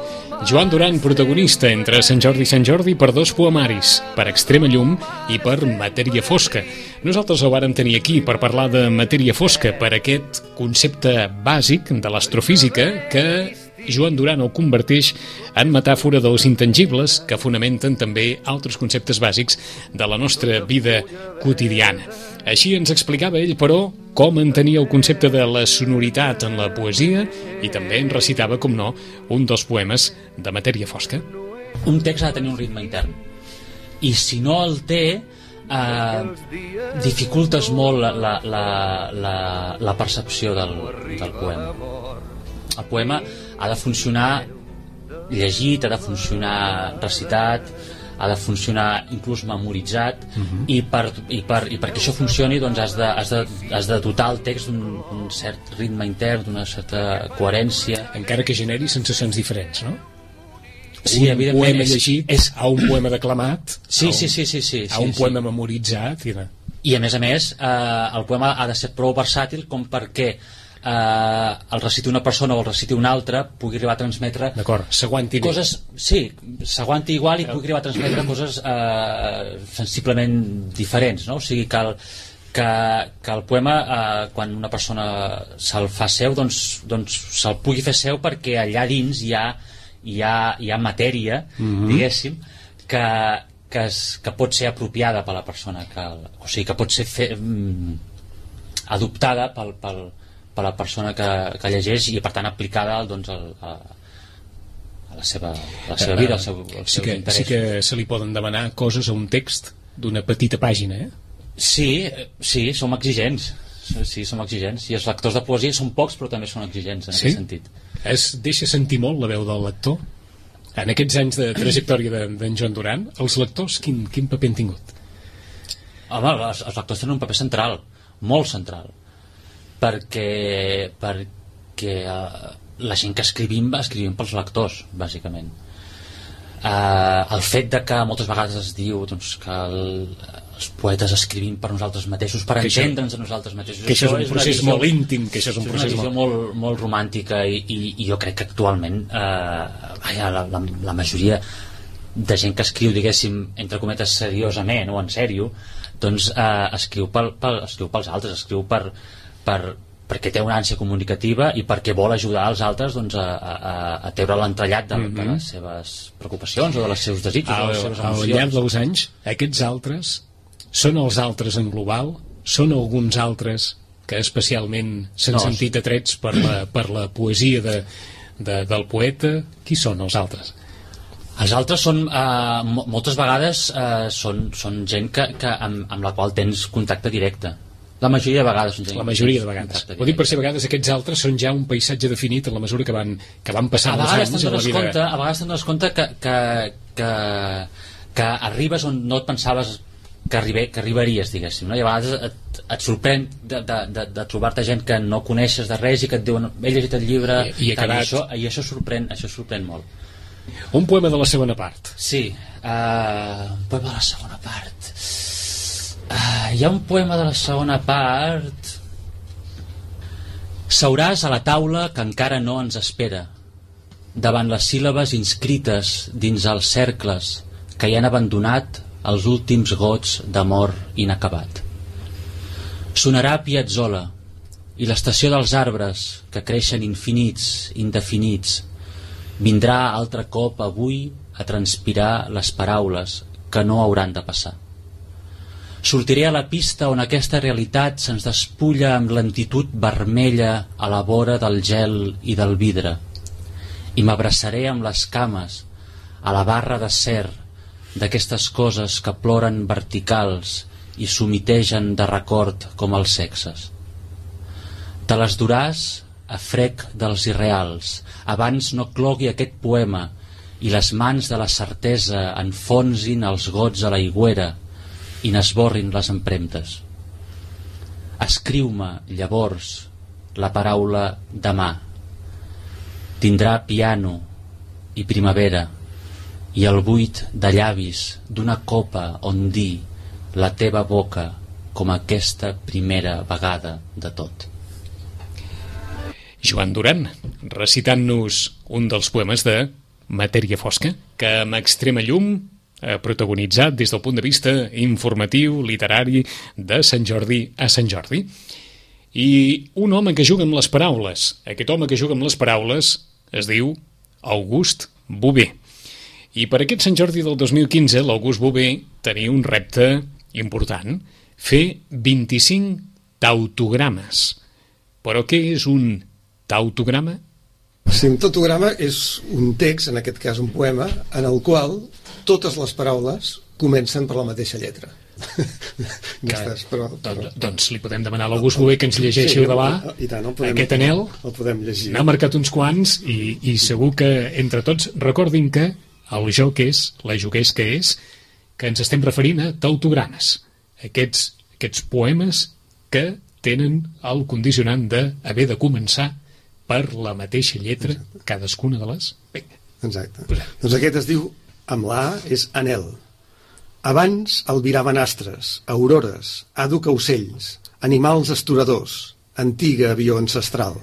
Joan Duran, protagonista entre Sant Jordi i Sant Jordi per dos poemaris, per Extrema Llum i per Matèria Fosca. Nosaltres el vàrem tenir aquí per parlar de matèria fosca, per aquest concepte bàsic de l'astrofísica que Joan Duran el converteix en metàfora dels intangibles que fonamenten també altres conceptes bàsics de la nostra vida quotidiana. Així ens explicava ell, però, com entenia el concepte de la sonoritat en la poesia i també en recitava, com no, un dels poemes de matèria fosca. Un text ha de tenir un ritme intern i si no el té eh, dificultes molt la, la, la, la, percepció del, del poema. El poema ha de funcionar llegit, ha de funcionar recitat, ha de funcionar inclús memoritzat uh -huh. i, per, i, per, i perquè això funcioni doncs has de, has de, has de dotar el text d'un cert ritme intern d'una certa coherència encara que generi sensacions diferents no? Sí, un poema és, llegit és... a un poema declamat sí, a un, sí, sí, sí, sí, a un sí, poema sí. memoritzat i, i a més a més eh, el poema ha de ser prou versàtil com perquè eh, el reciti una persona o el reciti una altra pugui arribar a transmetre s'aguanti coses, sí, s'aguanti igual i pugui arribar a transmetre coses eh, sensiblement diferents no? o sigui que el, que, que el poema eh, quan una persona se'l fa seu doncs, doncs se'l pugui fer seu perquè allà dins hi ha, hi ha, hi ha matèria Mhm. diguéssim que, que, es, que pot ser apropiada per la persona que, o sigui que pot ser fe, mm, adoptada pel, pel, per la persona que, que llegeix i per tant aplicada doncs, al, a, a la seva, a la seva vida, als seus, als sí que, interessos. sí que se li poden demanar coses a un text d'una petita pàgina eh? Sí, eh, sí, som exigents. Sí, som exigents. I els lectors de poesia són pocs, però també són exigents en Sí? aquest sentit. Es deixa sentir molt la veu del lector? En aquests anys de trajectòria de- d'en Joan Duran, els lectors quin, quin paper han tingut? Home, els, els lectors tenen un paper central, molt central, perquè, perquè eh, la gent que escrivim, escrivim pels lectors, bàsicament. Eh, el fet de que moltes vegades es diu doncs, que el, els poetes escrivim per nosaltres mateixos, per entendre'ns a nosaltres mateixos. que això és un una procés visió- molt íntim, que això és un una procés visió molt- molt, molt romàntica i, i, i jo crec que actualment eh, vaja, la, la, la majoria de gent que escriu, diguéssim, entre cometes seriosament o en sèrio, doncs eh, escriu, pel, pel, escriu pels altres, escriu per, per, perquè té una ànsia comunicativa i perquè vol ajudar els altres doncs, a, a, a treure l'entrellat de, de Mhm. les seves preocupacions o de les seus desitjos o de les al, seves al llarg emocions. dels anys aquests altres són els altres en global són alguns altres que especialment s'han No, sentit atrets per la, per la poesia de, de, del poeta qui són els altres? Els altres són, eh, mo- moltes vegades eh, són, són gent que, que amb, amb la qual tens contacte directe. La majoria de vegades són gent la majoria de vegades ho dic per si a vegades aquests altres són ja un paisatge definit en la mesura que van, que van a passant els anys en la vida compte, a vegades te'n dones compte que, que, que, que arribes on no et pensaves que, arribé, que arribaries, diguéssim, no? i a vegades et, et sorprèn de, de, de, de trobar-te gent que no coneixes de res i que et diuen, he llegit el llibre I- i tal, quedat- i, això, i això sorprèn, això sorprèn molt. Un poema de la segona part. Sí, uh, un poema de la segona part. Uh, hi ha un poema de la segona part... Seuràs a la taula que encara no ens espera, davant les síl·labes inscrites dins els cercles que hi han abandonat els últims gots d'amor inacabat. Sonarà Piazzolla i l'estació dels arbres que creixen infinits, indefinits, vindrà altre cop avui a transpirar les paraules que no hauran de passar. Sortiré a la pista on aquesta realitat se'ns despulla amb lentitud vermella a la vora del gel i del vidre i m'abraçaré amb les cames a la barra d'acer d'aquestes coses que ploren verticals i s'humitegen de record com els sexes. Te les duràs a frec dels irreals, abans no clogui aquest poema i les mans de la certesa enfonsin els gots a la higuera i n'esborrin les empremtes. Escriu-me, llavors, la paraula demà. Tindrà piano i primavera i el buit de llavis d'una copa on dir la teva boca com aquesta primera vegada de tot. Joan Duran, recitant-nos un dels poemes de Matèria Fosca, que amb extrema llum ha protagonitzat des del punt de vista informatiu, literari, de Sant Jordi a Sant Jordi. I un home que juga amb les paraules. Aquest home que juga amb les paraules es diu August Bové. I per aquest Sant Jordi del 2015, l'August Bové tenia un repte important, fer 25 tautogrames. Però què és un tautograma? Sí, un tautograma és un text, en aquest cas un poema, en el qual totes les paraules comencen per la mateixa lletra. que, però, però... Doncs, doncs li podem demanar a l'August Bové que ens llegeixi sí, de là i tant, el podem, aquest anel el podem llegir n'ha marcat uns quants i, i segur que entre tots recordin que el joc és, la jugués que és que ens estem referint a tautogrames aquests, aquests poemes que tenen el condicionant d'haver de començar per la mateixa lletra Exacte. cadascuna de les... Vinga. Exacte. Posem. Doncs aquest es diu, amb la A, és anel. Abans albiraven astres, aurores, àduca ocells, animals estoradors, antiga avió ancestral.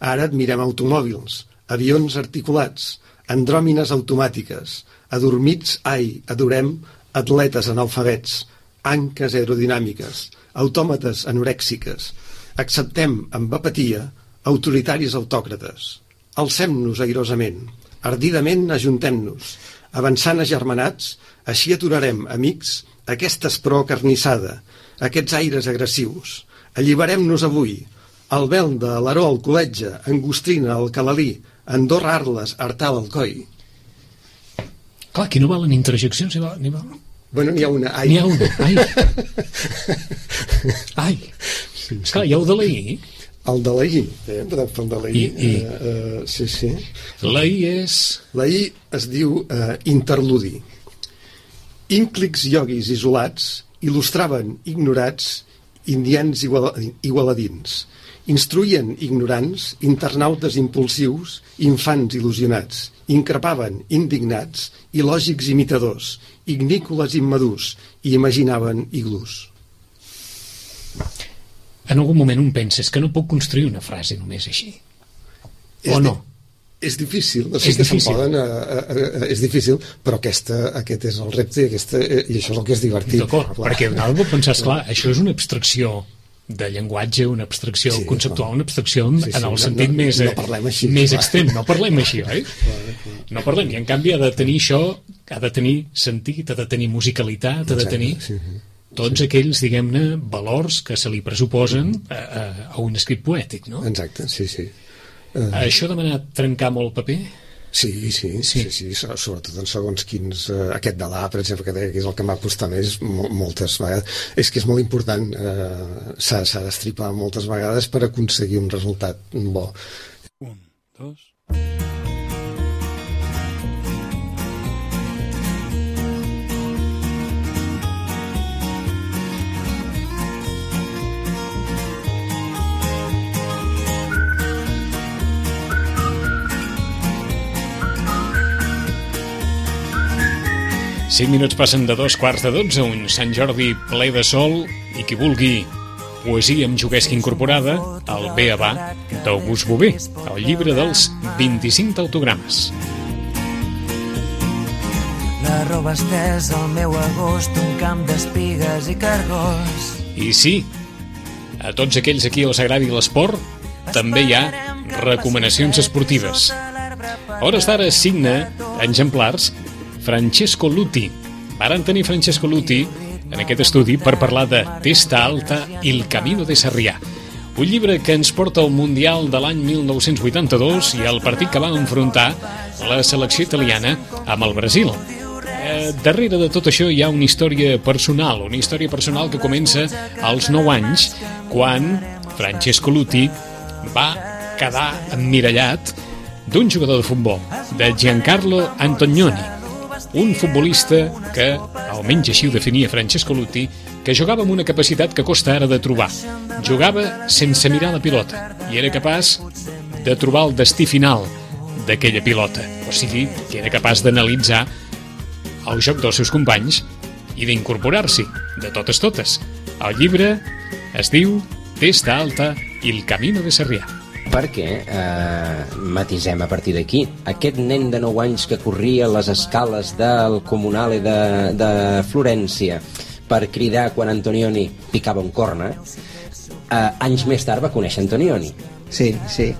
Ara admirem automòbils, avions articulats, andròmines automàtiques, adormits, ai, adorem, atletes analfabets, anques aerodinàmiques, autòmates anorèxiques. Acceptem amb apatia autoritaris autòcrates. Alcem-nos airosament, ardidament ajuntem-nos, avançant agermanats, així aturarem, amics, aquesta espro carnissada, aquests aires agressius. Alliberem-nos avui, el vel de l'Aró al col·letge, Angostrina al Calalí, Andorra Arles, Artal al Coi. Clar, aquí no valen interjeccions, ni val, ni val. Bueno, n'hi ha una, ai. N'hi ha una, ai. ai. Sí, sí. Clar, hi ha el de la I. El de la I, eh? el de la I. I, i. Uh, uh, sí, sí. La I és... La I es diu uh, interludi. Ínclics ioguis isolats il·lustraven ignorats indians igual, igualadins. Instruïen ignorants, internautes impulsius, infants il·lusionats. Increpaven indignats i lògics imitadors, ignícoles immadurs, i imaginaven iglús. En algun moment un pensa que no puc construir una frase només així. És o no? És difícil, no sé és que difícil. Poden, a, a, a, és difícil, però aquesta, aquest és el repte i, aquesta, i això és el que és divertit. D'acord, perquè una vegada pensar, clar, això és una abstracció de llenguatge, una abstracció sí, conceptual, una abstracció en, sí, sí, en el sentit no, més, no parlem així, més extrem. No parlem així, oi? No parlem. I en canvi ha de tenir això, ha de tenir sentit, ha de tenir musicalitat, ha de tenir sí, sí. tots sí. aquells, diguem-ne, valors que se li pressuposen a, a, a un escrit poètic, no? Exacte, sí, sí. Uh... Això demanat trencar molt paper? Sí, sí, sí, sí, sí sobretot en segons quins... Eh, aquest de l'A, per exemple, que, que és el que m'ha costat més moltes vegades. És que és molt important, eh, s'ha d'estripar moltes vegades per aconseguir un resultat bo. Un, dos... 5 minuts passen de dos quarts de 12, un Sant Jordi ple de sol i qui vulgui poesia amb juguesca incorporada, el B.A.B.A. d'August Bové, el llibre dels 25 autogrames. La roba estès al meu agost, un camp d'espigues i cargos. I sí, a tots aquells a qui els agradi l'esport, també hi ha recomanacions esportives. A hores d'ara signa exemplars Francesco Luti. Varen tenir Francesco Luti en aquest estudi per parlar de Testa Alta i el Camino de Sarrià, un llibre que ens porta al Mundial de l'any 1982 i al partit que va enfrontar la selecció italiana amb el Brasil. Eh, darrere de tot això hi ha una història personal, una història personal que comença als 9 anys, quan Francesco Luti va quedar emmirallat d'un jugador de futbol, de Giancarlo Antonioni, un futbolista que, almenys així ho definia Francesco Lutti, que jugava amb una capacitat que costa ara de trobar. Jugava sense mirar la pilota i era capaç de trobar el destí final d'aquella pilota. O sigui, que era capaç d'analitzar el joc dels seus companys i d'incorporar-s'hi, de totes totes. El llibre es diu Testa Alta i el Camino de Sarrià perquè eh, matisem a partir d'aquí. Aquest nen de 9 anys que corria les escales del Comunale de, de Florència per cridar quan Antonioni picava un corna eh, anys més tard va conèixer Antonioni. Sí, sí.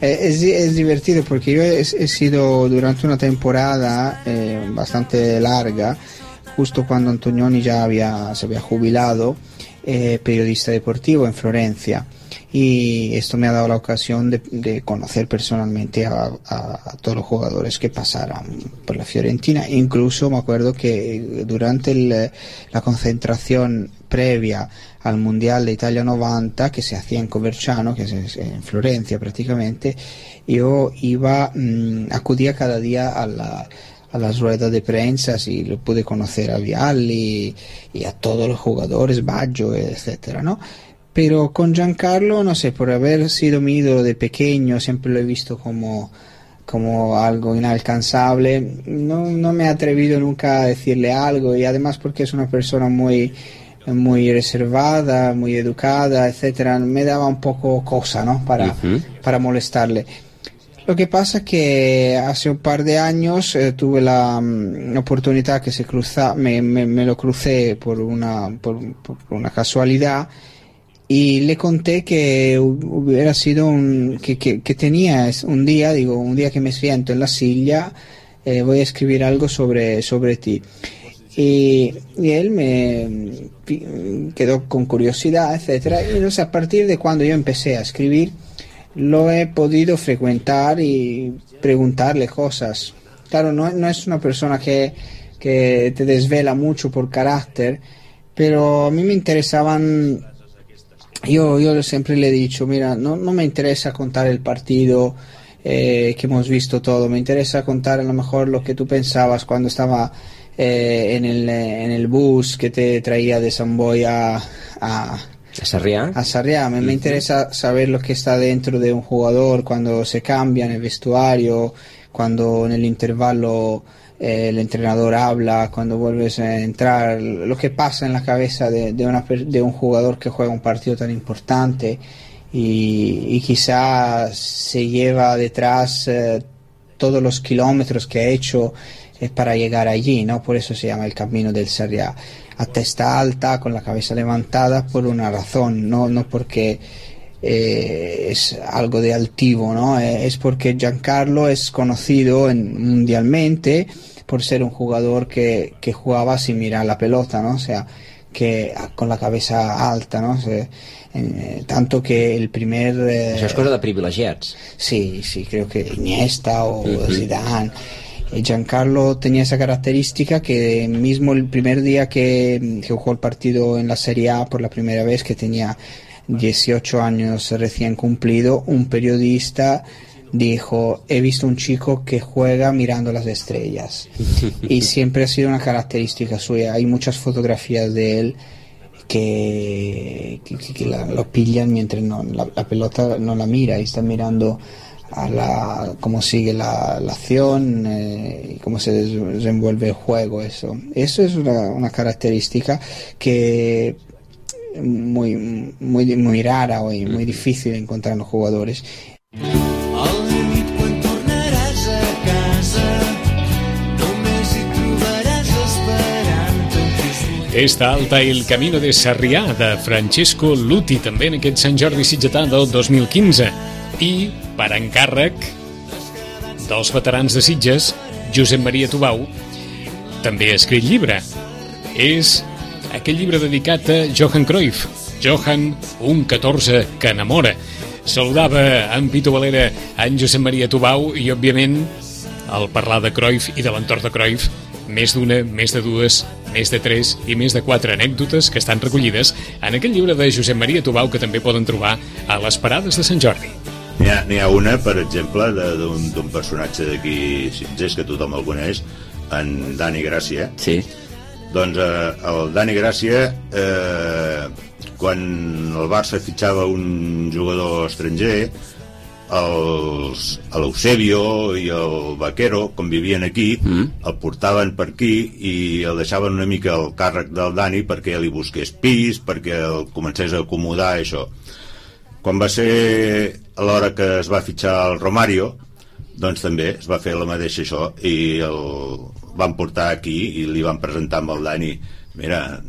Eh, es, es, divertido porque yo he, he, sido durante una temporada eh, bastante larga, justo cuando Antonioni ya había, se había jubilado, eh, periodista deportivo en Florencia. Y esto me ha dado la ocasión de, de conocer personalmente a, a- a todos los jugadores que pasaron por la Fiorentina. Incluso me acuerdo que durante el- la concentración previa al Mundial de Italia 90 que se hacía en Coverciano, que es en Florencia prácticamente, yo iba, mm, acudía cada día a la a las ruedas de prensa y lo pude conocer a Vialli y a todos los jugadores, Baggio, etcétera, ¿no? Pero con Giancarlo, no sé, por haber sido mi ídolo de pequeño, siempre lo he visto como, como algo inalcanzable. No, no me he atrevido nunca a decirle algo y además porque es una persona muy, muy reservada, muy educada, etcétera, me daba un poco cosa, ¿no? Para, para molestarle. Lo que pasa que hace un par de años eh, tuve la mm, oportunidad que se cruza, me, me- me lo crucé por una, por, por una casualidad y le conté que hu- hubiera sido un, que, que, tenía un día, digo, un día que me siento en la silla, eh, voy a escribir algo sobre, sobre ti. Y, y él me quedó con curiosidad, etcétera. Y no a partir de cuando yo empecé a escribir, lo he podido frecuentar y preguntarle cosas. Claro, no, no es una persona que, que te desvela mucho por carácter, pero a mí me interesaban yo, yo siempre le he dicho, mira, no, no me interesa contar el partido eh, que hemos visto todo, me interesa contar a lo mejor lo que tú pensabas cuando estaba eh, en, el, en el bus que te traía de San Boy a, a, ¿A Sarriá? a Sarriá. Me, me interesa saber lo que está dentro de un jugador cuando se cambia en el vestuario, cuando en el intervalo el entrenador habla, cuando vuelves a entrar, lo que pasa en la cabeza de, de, un jugador que juega un partido tan importante y, y quizá se lleva detrás eh, todos los kilómetros que ha hecho eh, para llegar allí, ¿no? Por eso se llama el camino del Sarriá. A testa alta, con la cabeza levantada, por una razón, no, no porque eh, es algo de altivo, ¿no? Eh, es porque Giancarlo es conocido en- mundialmente por ser un jugador que, que jugaba sin mirar la pelota, ¿no? O sea, que ah, con la cabeza alta, ¿no? Eh, tanto que el primer... eh, Això és cosa de privilegiats. Sí, sí, creo que Iniesta o Ujú. Zidane. Giancarlo tenía esa característica que mismo el primer día que, que jugó el partido en la Serie A por la primera vez, que tenía 18 años recién cumplido, un periodista dijo, he visto un chico que juega mirando las estrellas. y siempre ha sido una característica suya. Hay muchas fotografías de él que, que- que- que la- lo pillan mientras no, la, la pelota no la mira y está mirando a la, cómo sigue la, la acción eh, y cómo se des- desenvuelve el juego. Eso, eso es una, una característica que muy, muy, muy rara o muy difícil de encontrar en los jugadores. Esta alta el camino de Sarrià de Francesco Luti també en aquest Sant Jordi Sitgetà del 2015 i per encàrrec dels veterans de Sitges Josep Maria Tubau també ha escrit llibre. És aquell llibre dedicat a Johan Cruyff Johan, un 14 que enamora saludava en Pito Valera en Josep Maria Tubau i òbviament al parlar de Cruyff i de l'entorn de Cruyff més d'una, més de dues, més de tres i més de quatre anècdotes que estan recollides en aquell llibre de Josep Maria Tubau que també poden trobar a les parades de Sant Jordi. N'hi ha, ha una, per exemple, de- d'un d'un personatge d'aquí Sitges, que tothom el coneix, en Dani Gràcia. Sí. Doncs eh, el Dani Gràcia, eh, quan el Barça fitxava un jugador estranger, els, l'Eusebio i el Vaquero, com vivien aquí, mm. el portaven per aquí i el deixaven una mica al càrrec del Dani perquè li busqués pis, perquè el comencés a acomodar això. Quan va ser l'hora que es va fitxar el Romario, doncs també es va fer la mateixa això i el van portar aquí i li van presentar amb el Dani mira,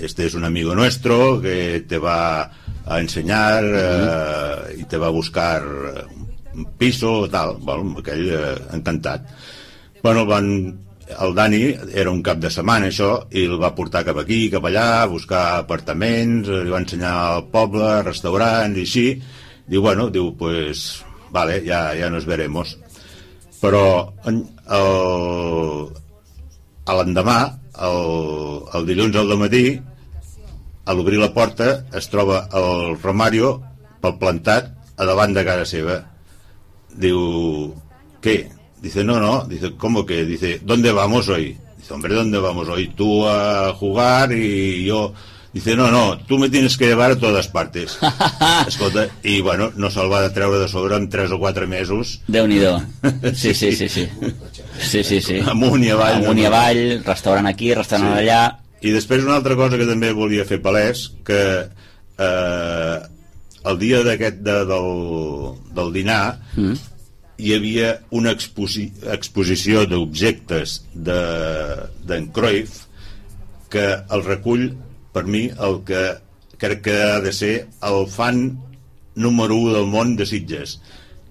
este es un amigo nuestro que te va a enseñar eh, y te va a buscar un piso tal, bueno, aquell eh, encantat. Bueno, van, el Dani era un cap de setmana això i el va portar cap aquí, cap allà a buscar apartaments, eh, li va ensenyar al poble restaurants i així. Diu, bueno, diu, pues vale, ja, ja nos veremos però en, el, a l'endemà el, el dilluns al matí a l'obrir la porta es troba el Romario pel plantat a davant de casa seva diu, què? Dice, no, no, dice, ¿cómo que? Dice, ¿dónde vamos hoy? Dice, hombre, ¿dónde vamos hoy? Tú a jugar y yo... Dice, no, no, tú me tienes que llevar a todas partes. Escolta, i bueno, no se'l va de treure de sobre en 3 o 4 mesos. déu nhi sí, sí, sí, sí. Sí, sí, sí. Amunt i avall. Amunt i avall, restaurant aquí, restaurant Sí. allà. I després una altra cosa que també volia fer palès, que eh, el dia d'aquest de, del, del dinar Mm. hi havia una exposi exposició d'objectes de- d'en de, Cruyff que el recull per mi el que crec que ha de ser el fan número 1 del món de Sitges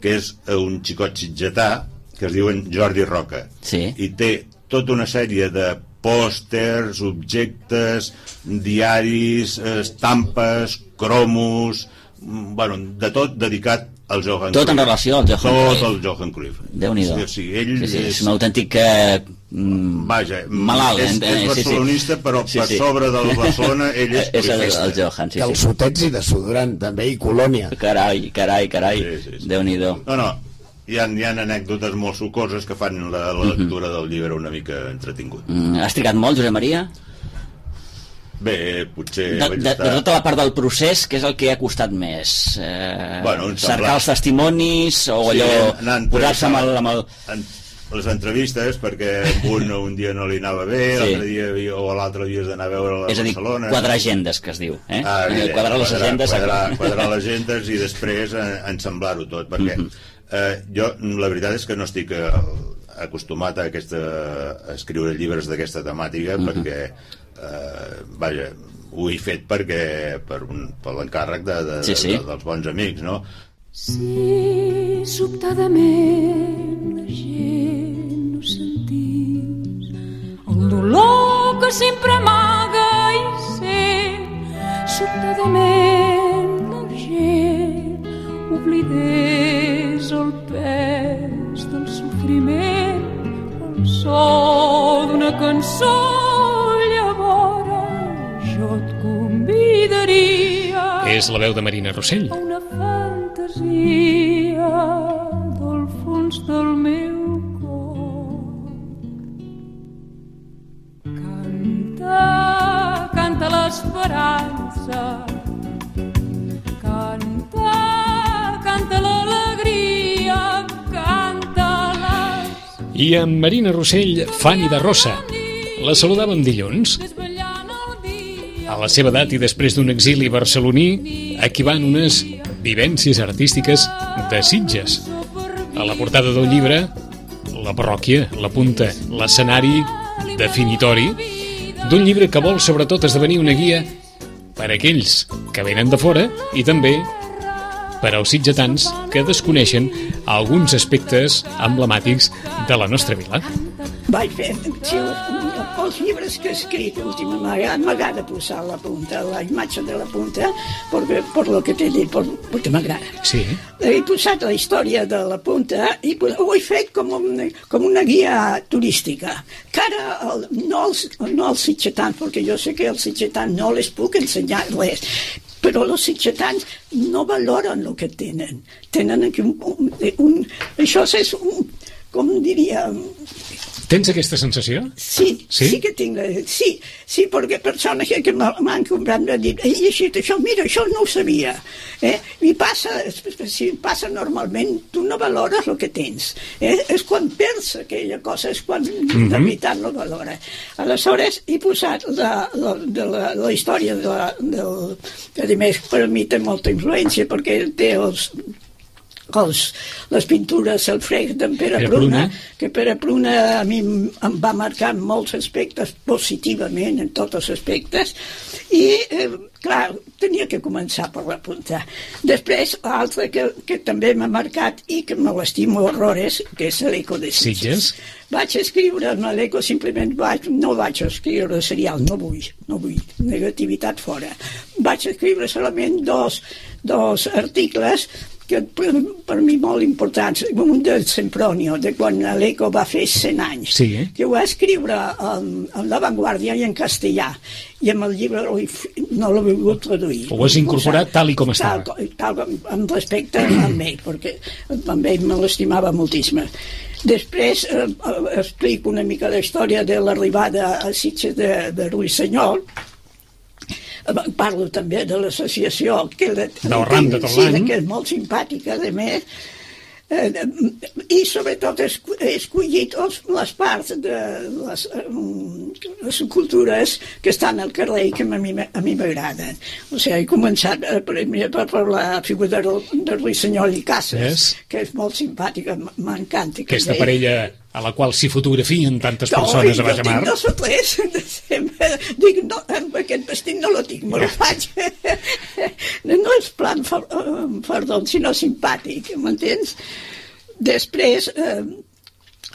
que és un xicot sitgetà que es diuen Jordi Roca sí. i té tota una sèrie de pòsters, objectes, diaris, estampes, cromos, mm, bueno, de tot dedicat al Johan Tot en Cruyff. relació al Johan Tot Cruyff. el Johan Cruyff. déu nhi Sí, sí, ell sí, sí, és és- un autèntic eh, mm, Vaja, malalt. és, eh, és sí, sí. barcelonista, però per sobre del Barcelona ell és és el, el Johan, sí, sí. Calçotets i desodorant, també, i colònia. Carai, carai, carai. Sí, sí, sí. Déu-n'hi-do. No, no, hi ha, hi ha anècdotes molt sucoses que fan la, la lectura del llibre una mica entretingut. Mm, Has trigat molt, Josep Maria? Bé, potser De, vaig de, estar... de tota la part del procés, què és el que ha costat més? Eh, Bueno, cercar els testimonis o allò, posar-se amb el... Amb el... en, les entrevistes perquè un un dia no li anava bé Sí. l'altre dia o l'altre dia has d'anar a veure a És a dir, Barcelona quadrar agendes, que es diu. Eh? Ah, Eh, evident, quadrar les agendes... quadrar, quadrar les agendes i després eh, ensamblar-ho tot perquè Mhm. eh, jo la veritat és que no estic eh, acostumat a, aquesta, a escriure llibres d'aquesta temàtica Mhm. perquè eh, vaja, ho he fet perquè per, un, per l'encàrrec de, de, Sí, sí. de, dels bons amics no? Si sobtadament la gent no sentís el dolor que sempre amaga i sent, sobtadament la gent oblidés el pes del sofriment, el so d'una cançó llavors jo et convidaria És la veu de Marina Rossell. una fantasia del fons del meu cor. Canta, canta l'esperança, canta, canta l'alegria, canta les... I amb Marina Rossell, Fanny de Rossa. La saludàvem dilluns. A la seva edat i després d'un exili barceloní, aquí van unes vivències artístiques de Sitges. A la portada del llibre, la parròquia, la punta, l'escenari definitori d'un llibre que vol sobretot esdevenir una guia per a aquells que venen de fora i també per als sitgetans que desconeixen alguns aspectes emblemàtics de la nostra vila. Vaig fer, els llibres que he escrit últimament m'agrada posar la punta, la imatge de la punta, perquè, per lo que t'he dit, per, perquè m'agrada. Sí. He posat la història de la punta i ho he fet com, un, com una guia turística. Que ara, el, no, els, no els sitgetans, perquè jo sé que els sitgetans no les puc ensenyar res, però els sitgetans no valoren el que tenen. Tenen aquí un, un, un això és un, com diria, Tens aquesta sensació? Sí, Sí? sí, que tinc, la- sí, sí, perquè persones que, que m'ha- m'han comprat m'han dit, he llegit això, mira, això no ho sabia. Eh? I passa, si passa normalment, tu no valores el que tens. Eh? És quan perds aquella cosa, és quan Mhm. de veritat no valora. Aleshores, he posat la, la, de la, la història de la, del, que a més per mi té molta influència perquè té els, els, les pintures El frec d'en Pere Pere Pruna, Pruna. que Pere Pruna a mi em va marcar en molts aspectes positivament, en tots els aspectes, i, eh, clar, tenia que començar per apuntar. Després, l'altre que, que també m'ha marcat i que me l'estimo horrores, que és l'Eco de Sitges. Sitges? Vaig escriure en l'Eco, simplement vaig, no vaig escriure serial, no vull, no vull, negativitat fora. Vaig escriure solament dos, dos articles que per, per mi molt importants, un de Sempronio, de quan l'Eco va fer 100 anys, Sí, eh? que ho va escriure en, en La Vanguardia i en castellà, i amb el llibre no l'he volgut traduir. Ho has incorporat tal i com estava. Tal, tal com, amb respecte a ell, perquè amb ell me l'estimava moltíssim. Després eh, eh, explico una mica la història de l'arribada a Sitges de, de Ruissenyol, Eh, parlo també de l'associació que la, de tot sí, que és molt simpàtica a més i sobretot he esco- he escollit els, les parts de les, eh, les cultures que estan al carrer i que a mi, a mi m'agraden. O sigui, he començat eh, primer per, per la figura de, de Ruissenyol i Casas, Yes. que és molt simpàtica, m'encanta. que Aquesta ell- parella a la qual s'hi fotografien tantes no, persones a jo baix a mar. tinc dos o tres. Sempre dic, no, amb aquest vestit no lo tinc, me lo faig. És plan fer, perdó, sinó simpàtic, m'entens? Després, eh,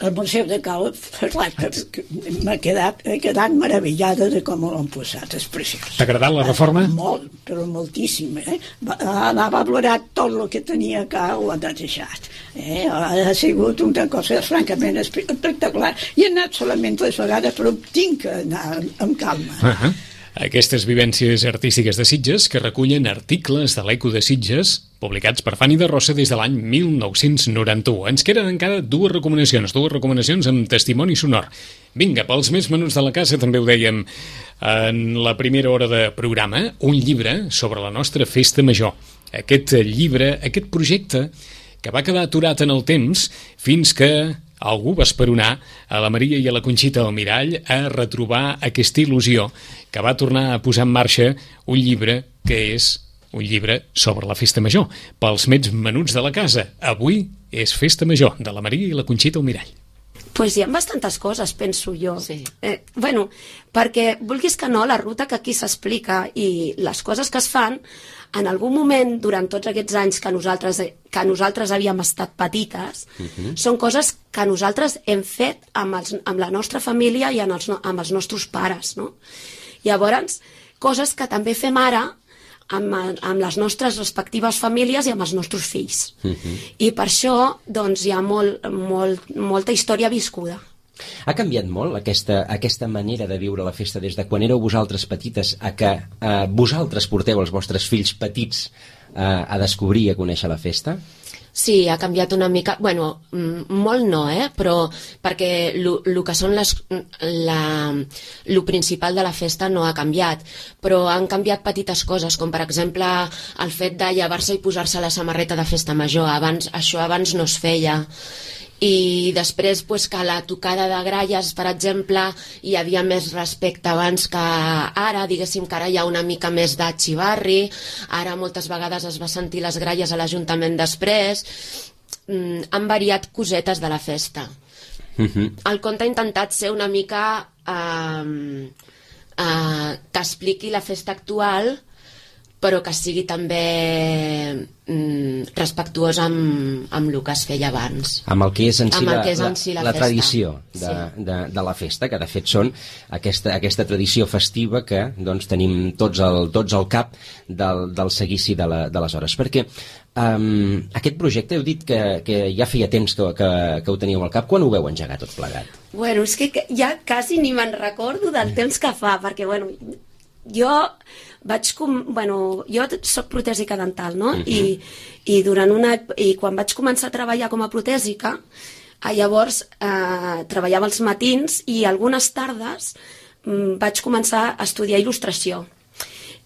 el Museu de Ferrat, que, m'ha quedat, he quedat meravellada de com l'han posat, és preciós. T'ha agradat la reforma? Molt, però moltíssim. Eh? Va, anava a plorar tot el que tenia que ho ha deixat. Eh? Ha sigut una cosa francament espe- espectacular. I he anat solament tres vegades, però tinc que anar amb calma. Uh -huh. Aquestes vivències artístiques de Sitges que recullen articles de l'Eco de Sitges publicats per Fanny de Rossa des de l'any 1991. Ens queden encara dues recomanacions, dues recomanacions amb testimoni sonor. Vinga, pels més menuts de la casa també ho dèiem en la primera hora de programa, un llibre sobre la nostra festa major. Aquest llibre, aquest projecte que va quedar aturat en el temps fins que algú va esperonar a la Maria i a la Conxita al mirall a retrobar aquesta il·lusió que va tornar a posar en marxa un llibre que és un llibre sobre la festa major, pels més menuts de la casa. Avui és festa major de la Maria i la Conxita al mirall. Pues hi ha bastantes coses, penso jo. Sí. Eh, bueno, perquè, vulguis que no, la ruta que aquí s'explica i les coses que es fan, en algun moment, durant tots aquests anys que nosaltres, que nosaltres havíem estat petites, són coses que nosaltres hem fet amb, els, amb la nostra família i amb els, amb els nostres pares, no? Llavors, coses que també fem ara amb, amb les nostres respectives famílies i amb els nostres fills. I per això, doncs, hi ha molt, molt, molta història viscuda. Ha canviat molt aquesta, aquesta manera de viure la festa des de quan éreu vosaltres petites a que eh, vosaltres porteu els vostres fills petits eh, a descobrir i a conèixer la festa? Sí, ha canviat una mica, bueno, mm, molt no, eh? però perquè el que són les, la, lo principal de la festa no ha canviat, però han canviat petites coses, com per exemple el fet de llevar-se i posar-se la samarreta de festa major, abans, això abans no es feia, i després pues, que la tocada de gralles, per exemple, hi havia més respecte abans que ara, diguéssim que ara hi ha una mica més de xivarri, ara moltes vegades es va sentir les gralles a l'Ajuntament després, mm, han variat cosetes de la festa. El conte ha intentat ser una mica eh, eh, que expliqui la festa actual però que sigui també mm, respectuós amb, amb el que es feia abans. amb el que és en si, la, és la, en si la la festa. tradició de, Sí. de, de la festa, que de fet són aquesta, aquesta tradició festiva que doncs, tenim tots al, tots al cap del, del seguici de, la, de les hores. Perquè um, aquest projecte heu dit que, que ja feia temps que, que, que ho teníeu al cap. Quan ho veu engegar tot plegat? Bueno, és que que ja quasi ni me'n recordo del temps que fa, perquè, bueno, jo vaig com... Bueno, jo soc protèsica dental, no? I, i, durant una, I quan vaig començar a treballar com a protèsica, eh, llavors eh, treballava els matins i algunes tardes mm, vaig començar a estudiar il·lustració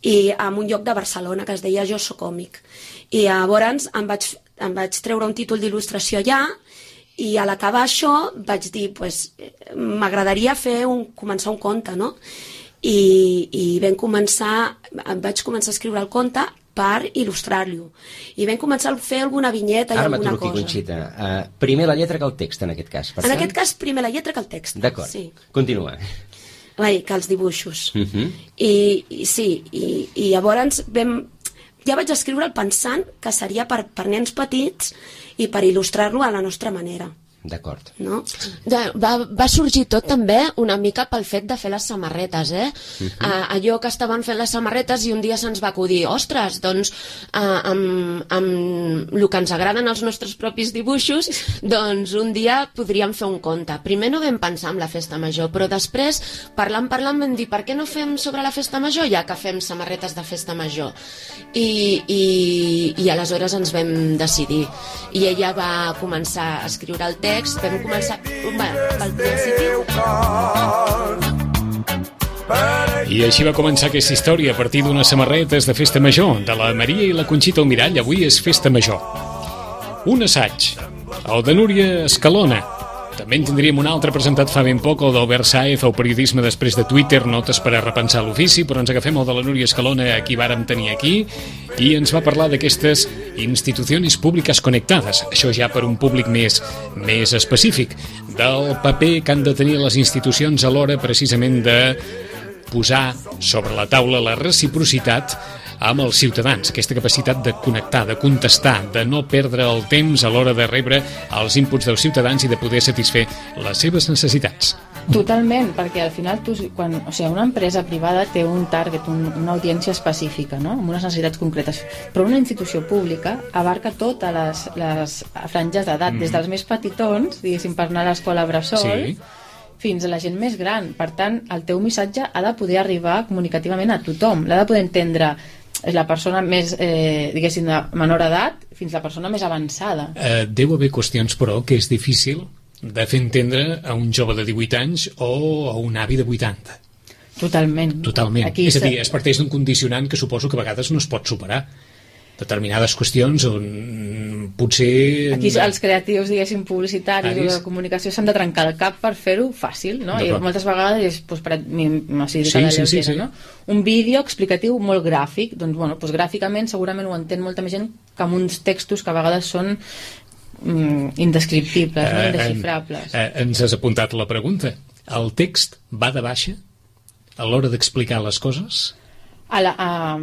i en un lloc de Barcelona que es deia Jo sóc còmic. I llavors em vaig, em vaig treure un títol d'il·lustració allà i a l'acabar això vaig dir pues, eh, m'agradaria fer un, començar un conte, no? I, i vam començar, vaig començar a escriure el conte per il·lustrar-lo. I vam començar a fer alguna vinyeta i Ara alguna m'aturo aquí, cosa. Conxita. Uh, primer la lletra que el text, en aquest cas. Per En tant? aquest cas, primer la lletra que el text. D'acord. Sí. Continua. Ai, que els dibuixos. Uh -huh. I, i sí, i, i llavors vam, ja vaig escriure'l pensant que seria per, per nens petits i per il·lustrar-lo a la nostra manera. D'acord. No? Va, va sorgir tot també una mica pel fet de fer les samarretes, eh? Uh Mhm. -huh. uh, allò que estaven fent les samarretes i un dia se'ns va acudir, ostres, doncs uh, amb, amb el que ens agraden els nostres propis dibuixos, doncs un dia podríem fer un conte. Primer no vam pensar en la festa major, però després, parlant, parlant, vam dir, per què no fem sobre la festa major ja que fem samarretes de festa major? I, i, i aleshores ens vam decidir. I ella va començar a escriure el text, vam començar bueno, pel principi I així va començar aquesta història a partir d'unes samarretes de festa major de la Maria i la Conxita Almirall. Avui és festa major. Un assaig, el de Núria Escalona. També en tindríem un altre presentat fa ben poc, el d'Albert Saez, el periodisme després de Twitter, notes per a repensar l'ofici, però ens agafem el de la Núria Escalona, a qui vàrem tenir aquí, i ens va parlar d'aquestes institucions públiques connectades, això ja per un públic més, més específic, del paper que han de tenir les institucions a l'hora precisament de posar sobre la taula la reciprocitat amb els ciutadans, aquesta capacitat de connectar, de contestar, de no perdre el temps a l'hora de rebre els inputs dels ciutadans i de poder satisfer les seves necessitats. Totalment, perquè al final tu, quan, o sigui, una empresa privada té un target, un, una audiència específica, no? amb unes necessitats concretes, però una institució pública abarca totes les, les franges d'edat, Mhm. des dels més petitons, diguéssim, per anar a l'escola bressol, Sí. fins a la gent més gran. Per tant, el teu missatge ha de poder arribar comunicativament a tothom, l'ha de poder entendre la persona més, eh, diguéssim, de menor edat fins la persona més avançada. Eh, deu haver qüestions, però, que és difícil de fer entendre a un jove de 18 anys o a un avi de 80. Totalment. Totalment. Aquí és a dir, es parteix d'un condicionant que suposo que a vegades no es pot superar. Determinades qüestions on potser... Aquí els creatius, diguéssim, publicitaris Aris. o de comunicació s'han de trencar el cap per fer-ho fàcil, no? I moltes vegades és, doncs, per, mi, o sigui, Sí, sí, sí, sí. no? Un vídeo explicatiu molt gràfic, doncs, bueno, doncs gràficament segurament ho entén molta més gent que amb uns textos que a vegades són mm, indescriptibles, no? Eh, indesxifrables. Eh, ens has apuntat la pregunta. El text va de baixa a l'hora d'explicar les coses? A la, a,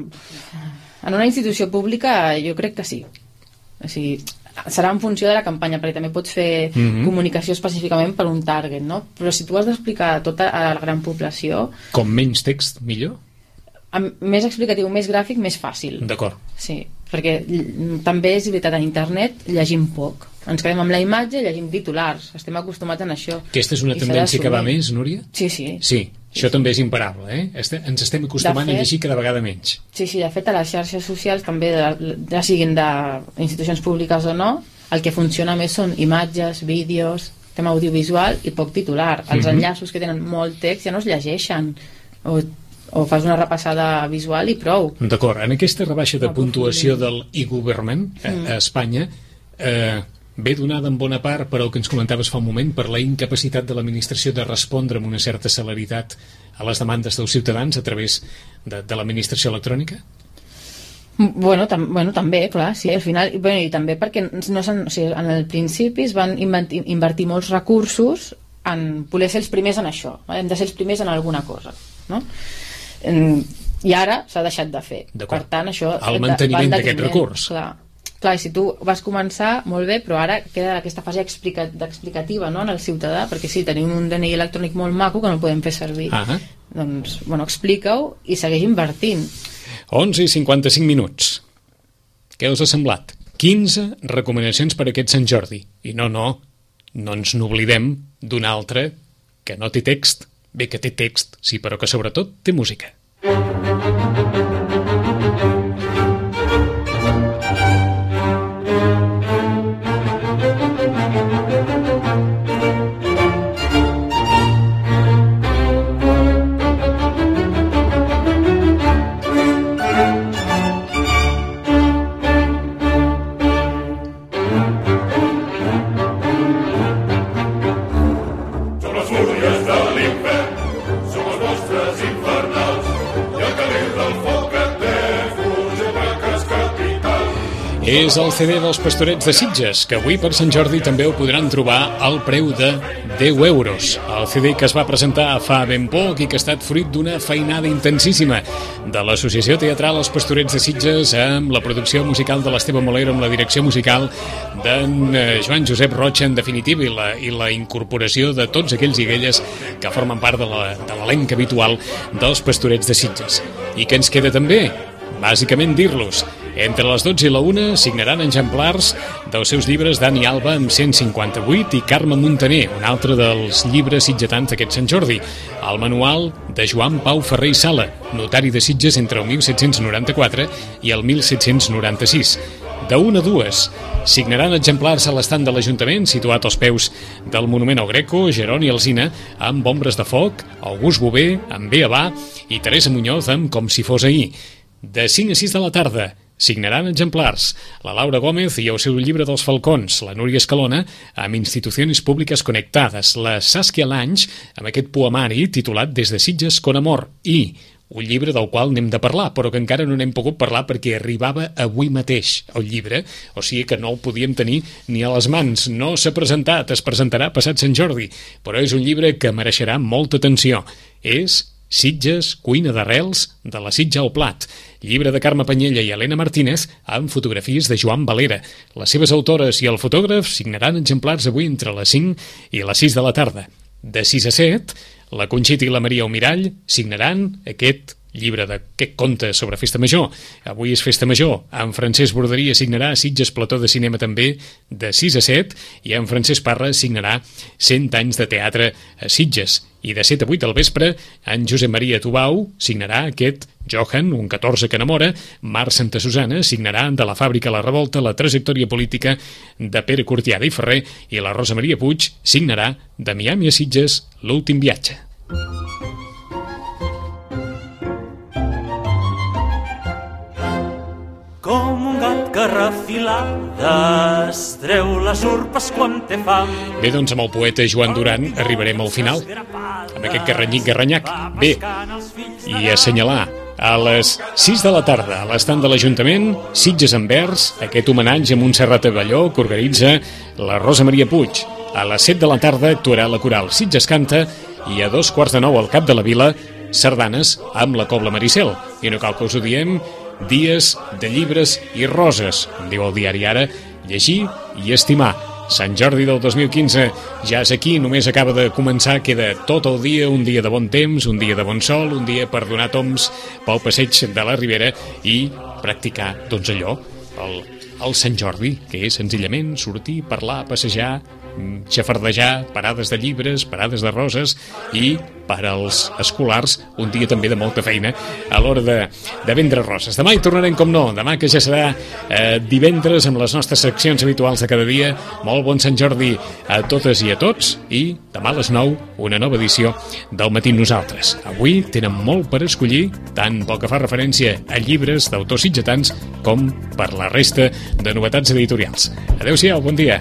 en una institució pública jo crec que sí. O sigui, serà en funció de la campanya, perquè també pots fer Mhm. comunicació específicament per un target, no? Però si tu has d'explicar a tota a la gran població, Com menys text, millor? amb més explicatiu, més gràfic, més fàcil. D'acord. Sí, perquè també és veritat, a internet llegim poc. Ens quedem amb la imatge i llegim titulars. Estem acostumats a això. Aquesta és una tendència que va més, Núria? Sí, sí. Sí, això també és imparable, eh? Este, ens estem acostumant De a fet- llegir cada vegada menys. Sí, sí, de fet a les xarxes socials també, de, ja siguin d'institucions públiques o no, el que funciona més són imatges, vídeos, tema audiovisual i poc titular. Els Mhm. enllaços que tenen molt text ja no es llegeixen o, o fas una repassada visual i prou. D'acord, en aquesta rebaixa de puntuació del e-government a, Mm. a Espanya eh, ve donada en bona part per el que ens comentaves fa un moment, per la incapacitat de l'administració de respondre amb una certa celeritat a les demandes dels ciutadans a través de, de l'administració electrònica? Bueno, tam bueno, també, clar, sí, al final, bueno, i també perquè no o sigui, en el principi es van invertir, molts recursos en voler ser els primers en això, hem de ser els primers en alguna cosa, no? I ara s'ha deixat de fer. Per tant, això... El manteniment d'aquest recurs. Clar. Clar, si tu vas començar, molt bé, però ara queda aquesta fase explica explicativa no, en el ciutadà, perquè sí, tenim un DNI electrònic molt maco que no podem fer servir. Ah. Doncs, bueno, explica-ho i segueix invertint. 11 i 55 minuts. Què us ha semblat? 15 recomanacions per aquest Sant Jordi. I no, no, no ens n'oblidem d'un altre que no té text. Bé, que té text, sí, però que sobretot té música. Som és el CD dels Pastorets de Sitges, que avui per Sant Jordi també ho podran trobar al preu de 10 euros. El CD que es va presentar fa ben poc i que ha estat fruit d'una feinada intensíssima de l'Associació Teatral Els Pastorets de Sitges amb la producció musical de l'Esteve Molero amb la direcció musical d'en eh, Joan Josep Roig en definitiva i la, i la incorporació de tots aquells i aquelles que formen part de l'elenc habitual dels Pastorets de Sitges. I què ens queda també? Bàsicament dir-los entre les 12 i la 1 signaran exemplars dels seus llibres Dani Alba amb 158 i Carme Montaner, un altre dels llibres sitgetans d'aquest Sant Jordi. El manual de Joan Pau Ferrer i Sala, notari de Sitges entre el 1794 i el 1796. De 1 a 2 signaran exemplars a l'estant de l'Ajuntament situat als peus del Monument al Greco, Geroni Alzina, amb Ombres de Foc, August Bové, amb Beabà i Teresa Muñoz amb Com si fos ahir. De 5 a 6 de la tarda, Signaran exemplars la Laura Gómez i el seu llibre dels falcons, la Núria Escalona, amb institucions públiques connectades, la Saskia Lange, amb aquest poemari titulat Des de Sitges con amor, i un llibre del qual n'hem de parlar, però que encara no n'hem pogut parlar perquè arribava avui mateix el llibre, o sigui que no el podíem tenir ni a les mans. No s'ha presentat, es presentarà passat Sant Jordi, però és un llibre que mereixerà molta atenció. És Sitges, cuina d'arrels, de la Sitja al plat, llibre de Carme Panyella i Helena Martínez amb fotografies de Joan Valera. Les seves autores i el fotògraf signaran exemplars avui entre les 5 i les 6 de la tarda. De 6 a 7, la Conxita i la Maria Omirall signaran aquest llibre d'aquest conte sobre Festa Major. Avui és Festa Major. En Francesc Borderia signarà Sitges Plató de Cinema també de 6 a 7 i en Francesc Parra signarà 100 anys de teatre a Sitges. I de 7 a 8 al vespre, en Josep Maria Tubau signarà aquest Johan, un 14 que enamora, Mar Santa Susana signarà de la fàbrica La Revolta la trajectòria política de Pere Cortiada i Ferrer i la Rosa Maria Puig signarà de Miami a Sitges l'últim viatge. Refilades treu les urpes quan té fam. Bé, doncs amb el poeta Joan Duran arribarem al final, amb aquest garranyic-garranyac. Bé, i assenyalar a les 6 de la tarda a l'estand de l'Ajuntament, Sitges en vers, aquest homenatge a Montserrat Avelló que organitza la Rosa Maria Puig. A les 7 de la tarda actuarà la coral Sitges Canta i a dos quarts de nou al cap de la vila sardanes amb la Cobla Maricel. I no cal que us ho diem, dies de llibres i roses, com diu el diari Ara, llegir i estimar. Sant Jordi del 2015 ja és aquí, només acaba de començar, queda tot el dia, un dia de bon temps, un dia de bon sol, un dia per donar toms pel passeig de la Ribera i practicar, doncs allò, el, el Sant Jordi, que és senzillament sortir, parlar, passejar, xafardejar, parades de llibres, parades de roses i per als escolars un dia també de molta feina a l'hora de, de vendre roses. Demà hi tornarem com no, demà que ja serà eh, divendres amb les nostres seccions habituals de cada dia. Molt bon Sant Jordi a totes i a tots i demà a les 9 una nova edició del Matí Nosaltres. Avui tenen molt per escollir, tant pel que fa referència a llibres d'autors sitgetans com per la resta de novetats editorials. Adéu-siau, bon dia.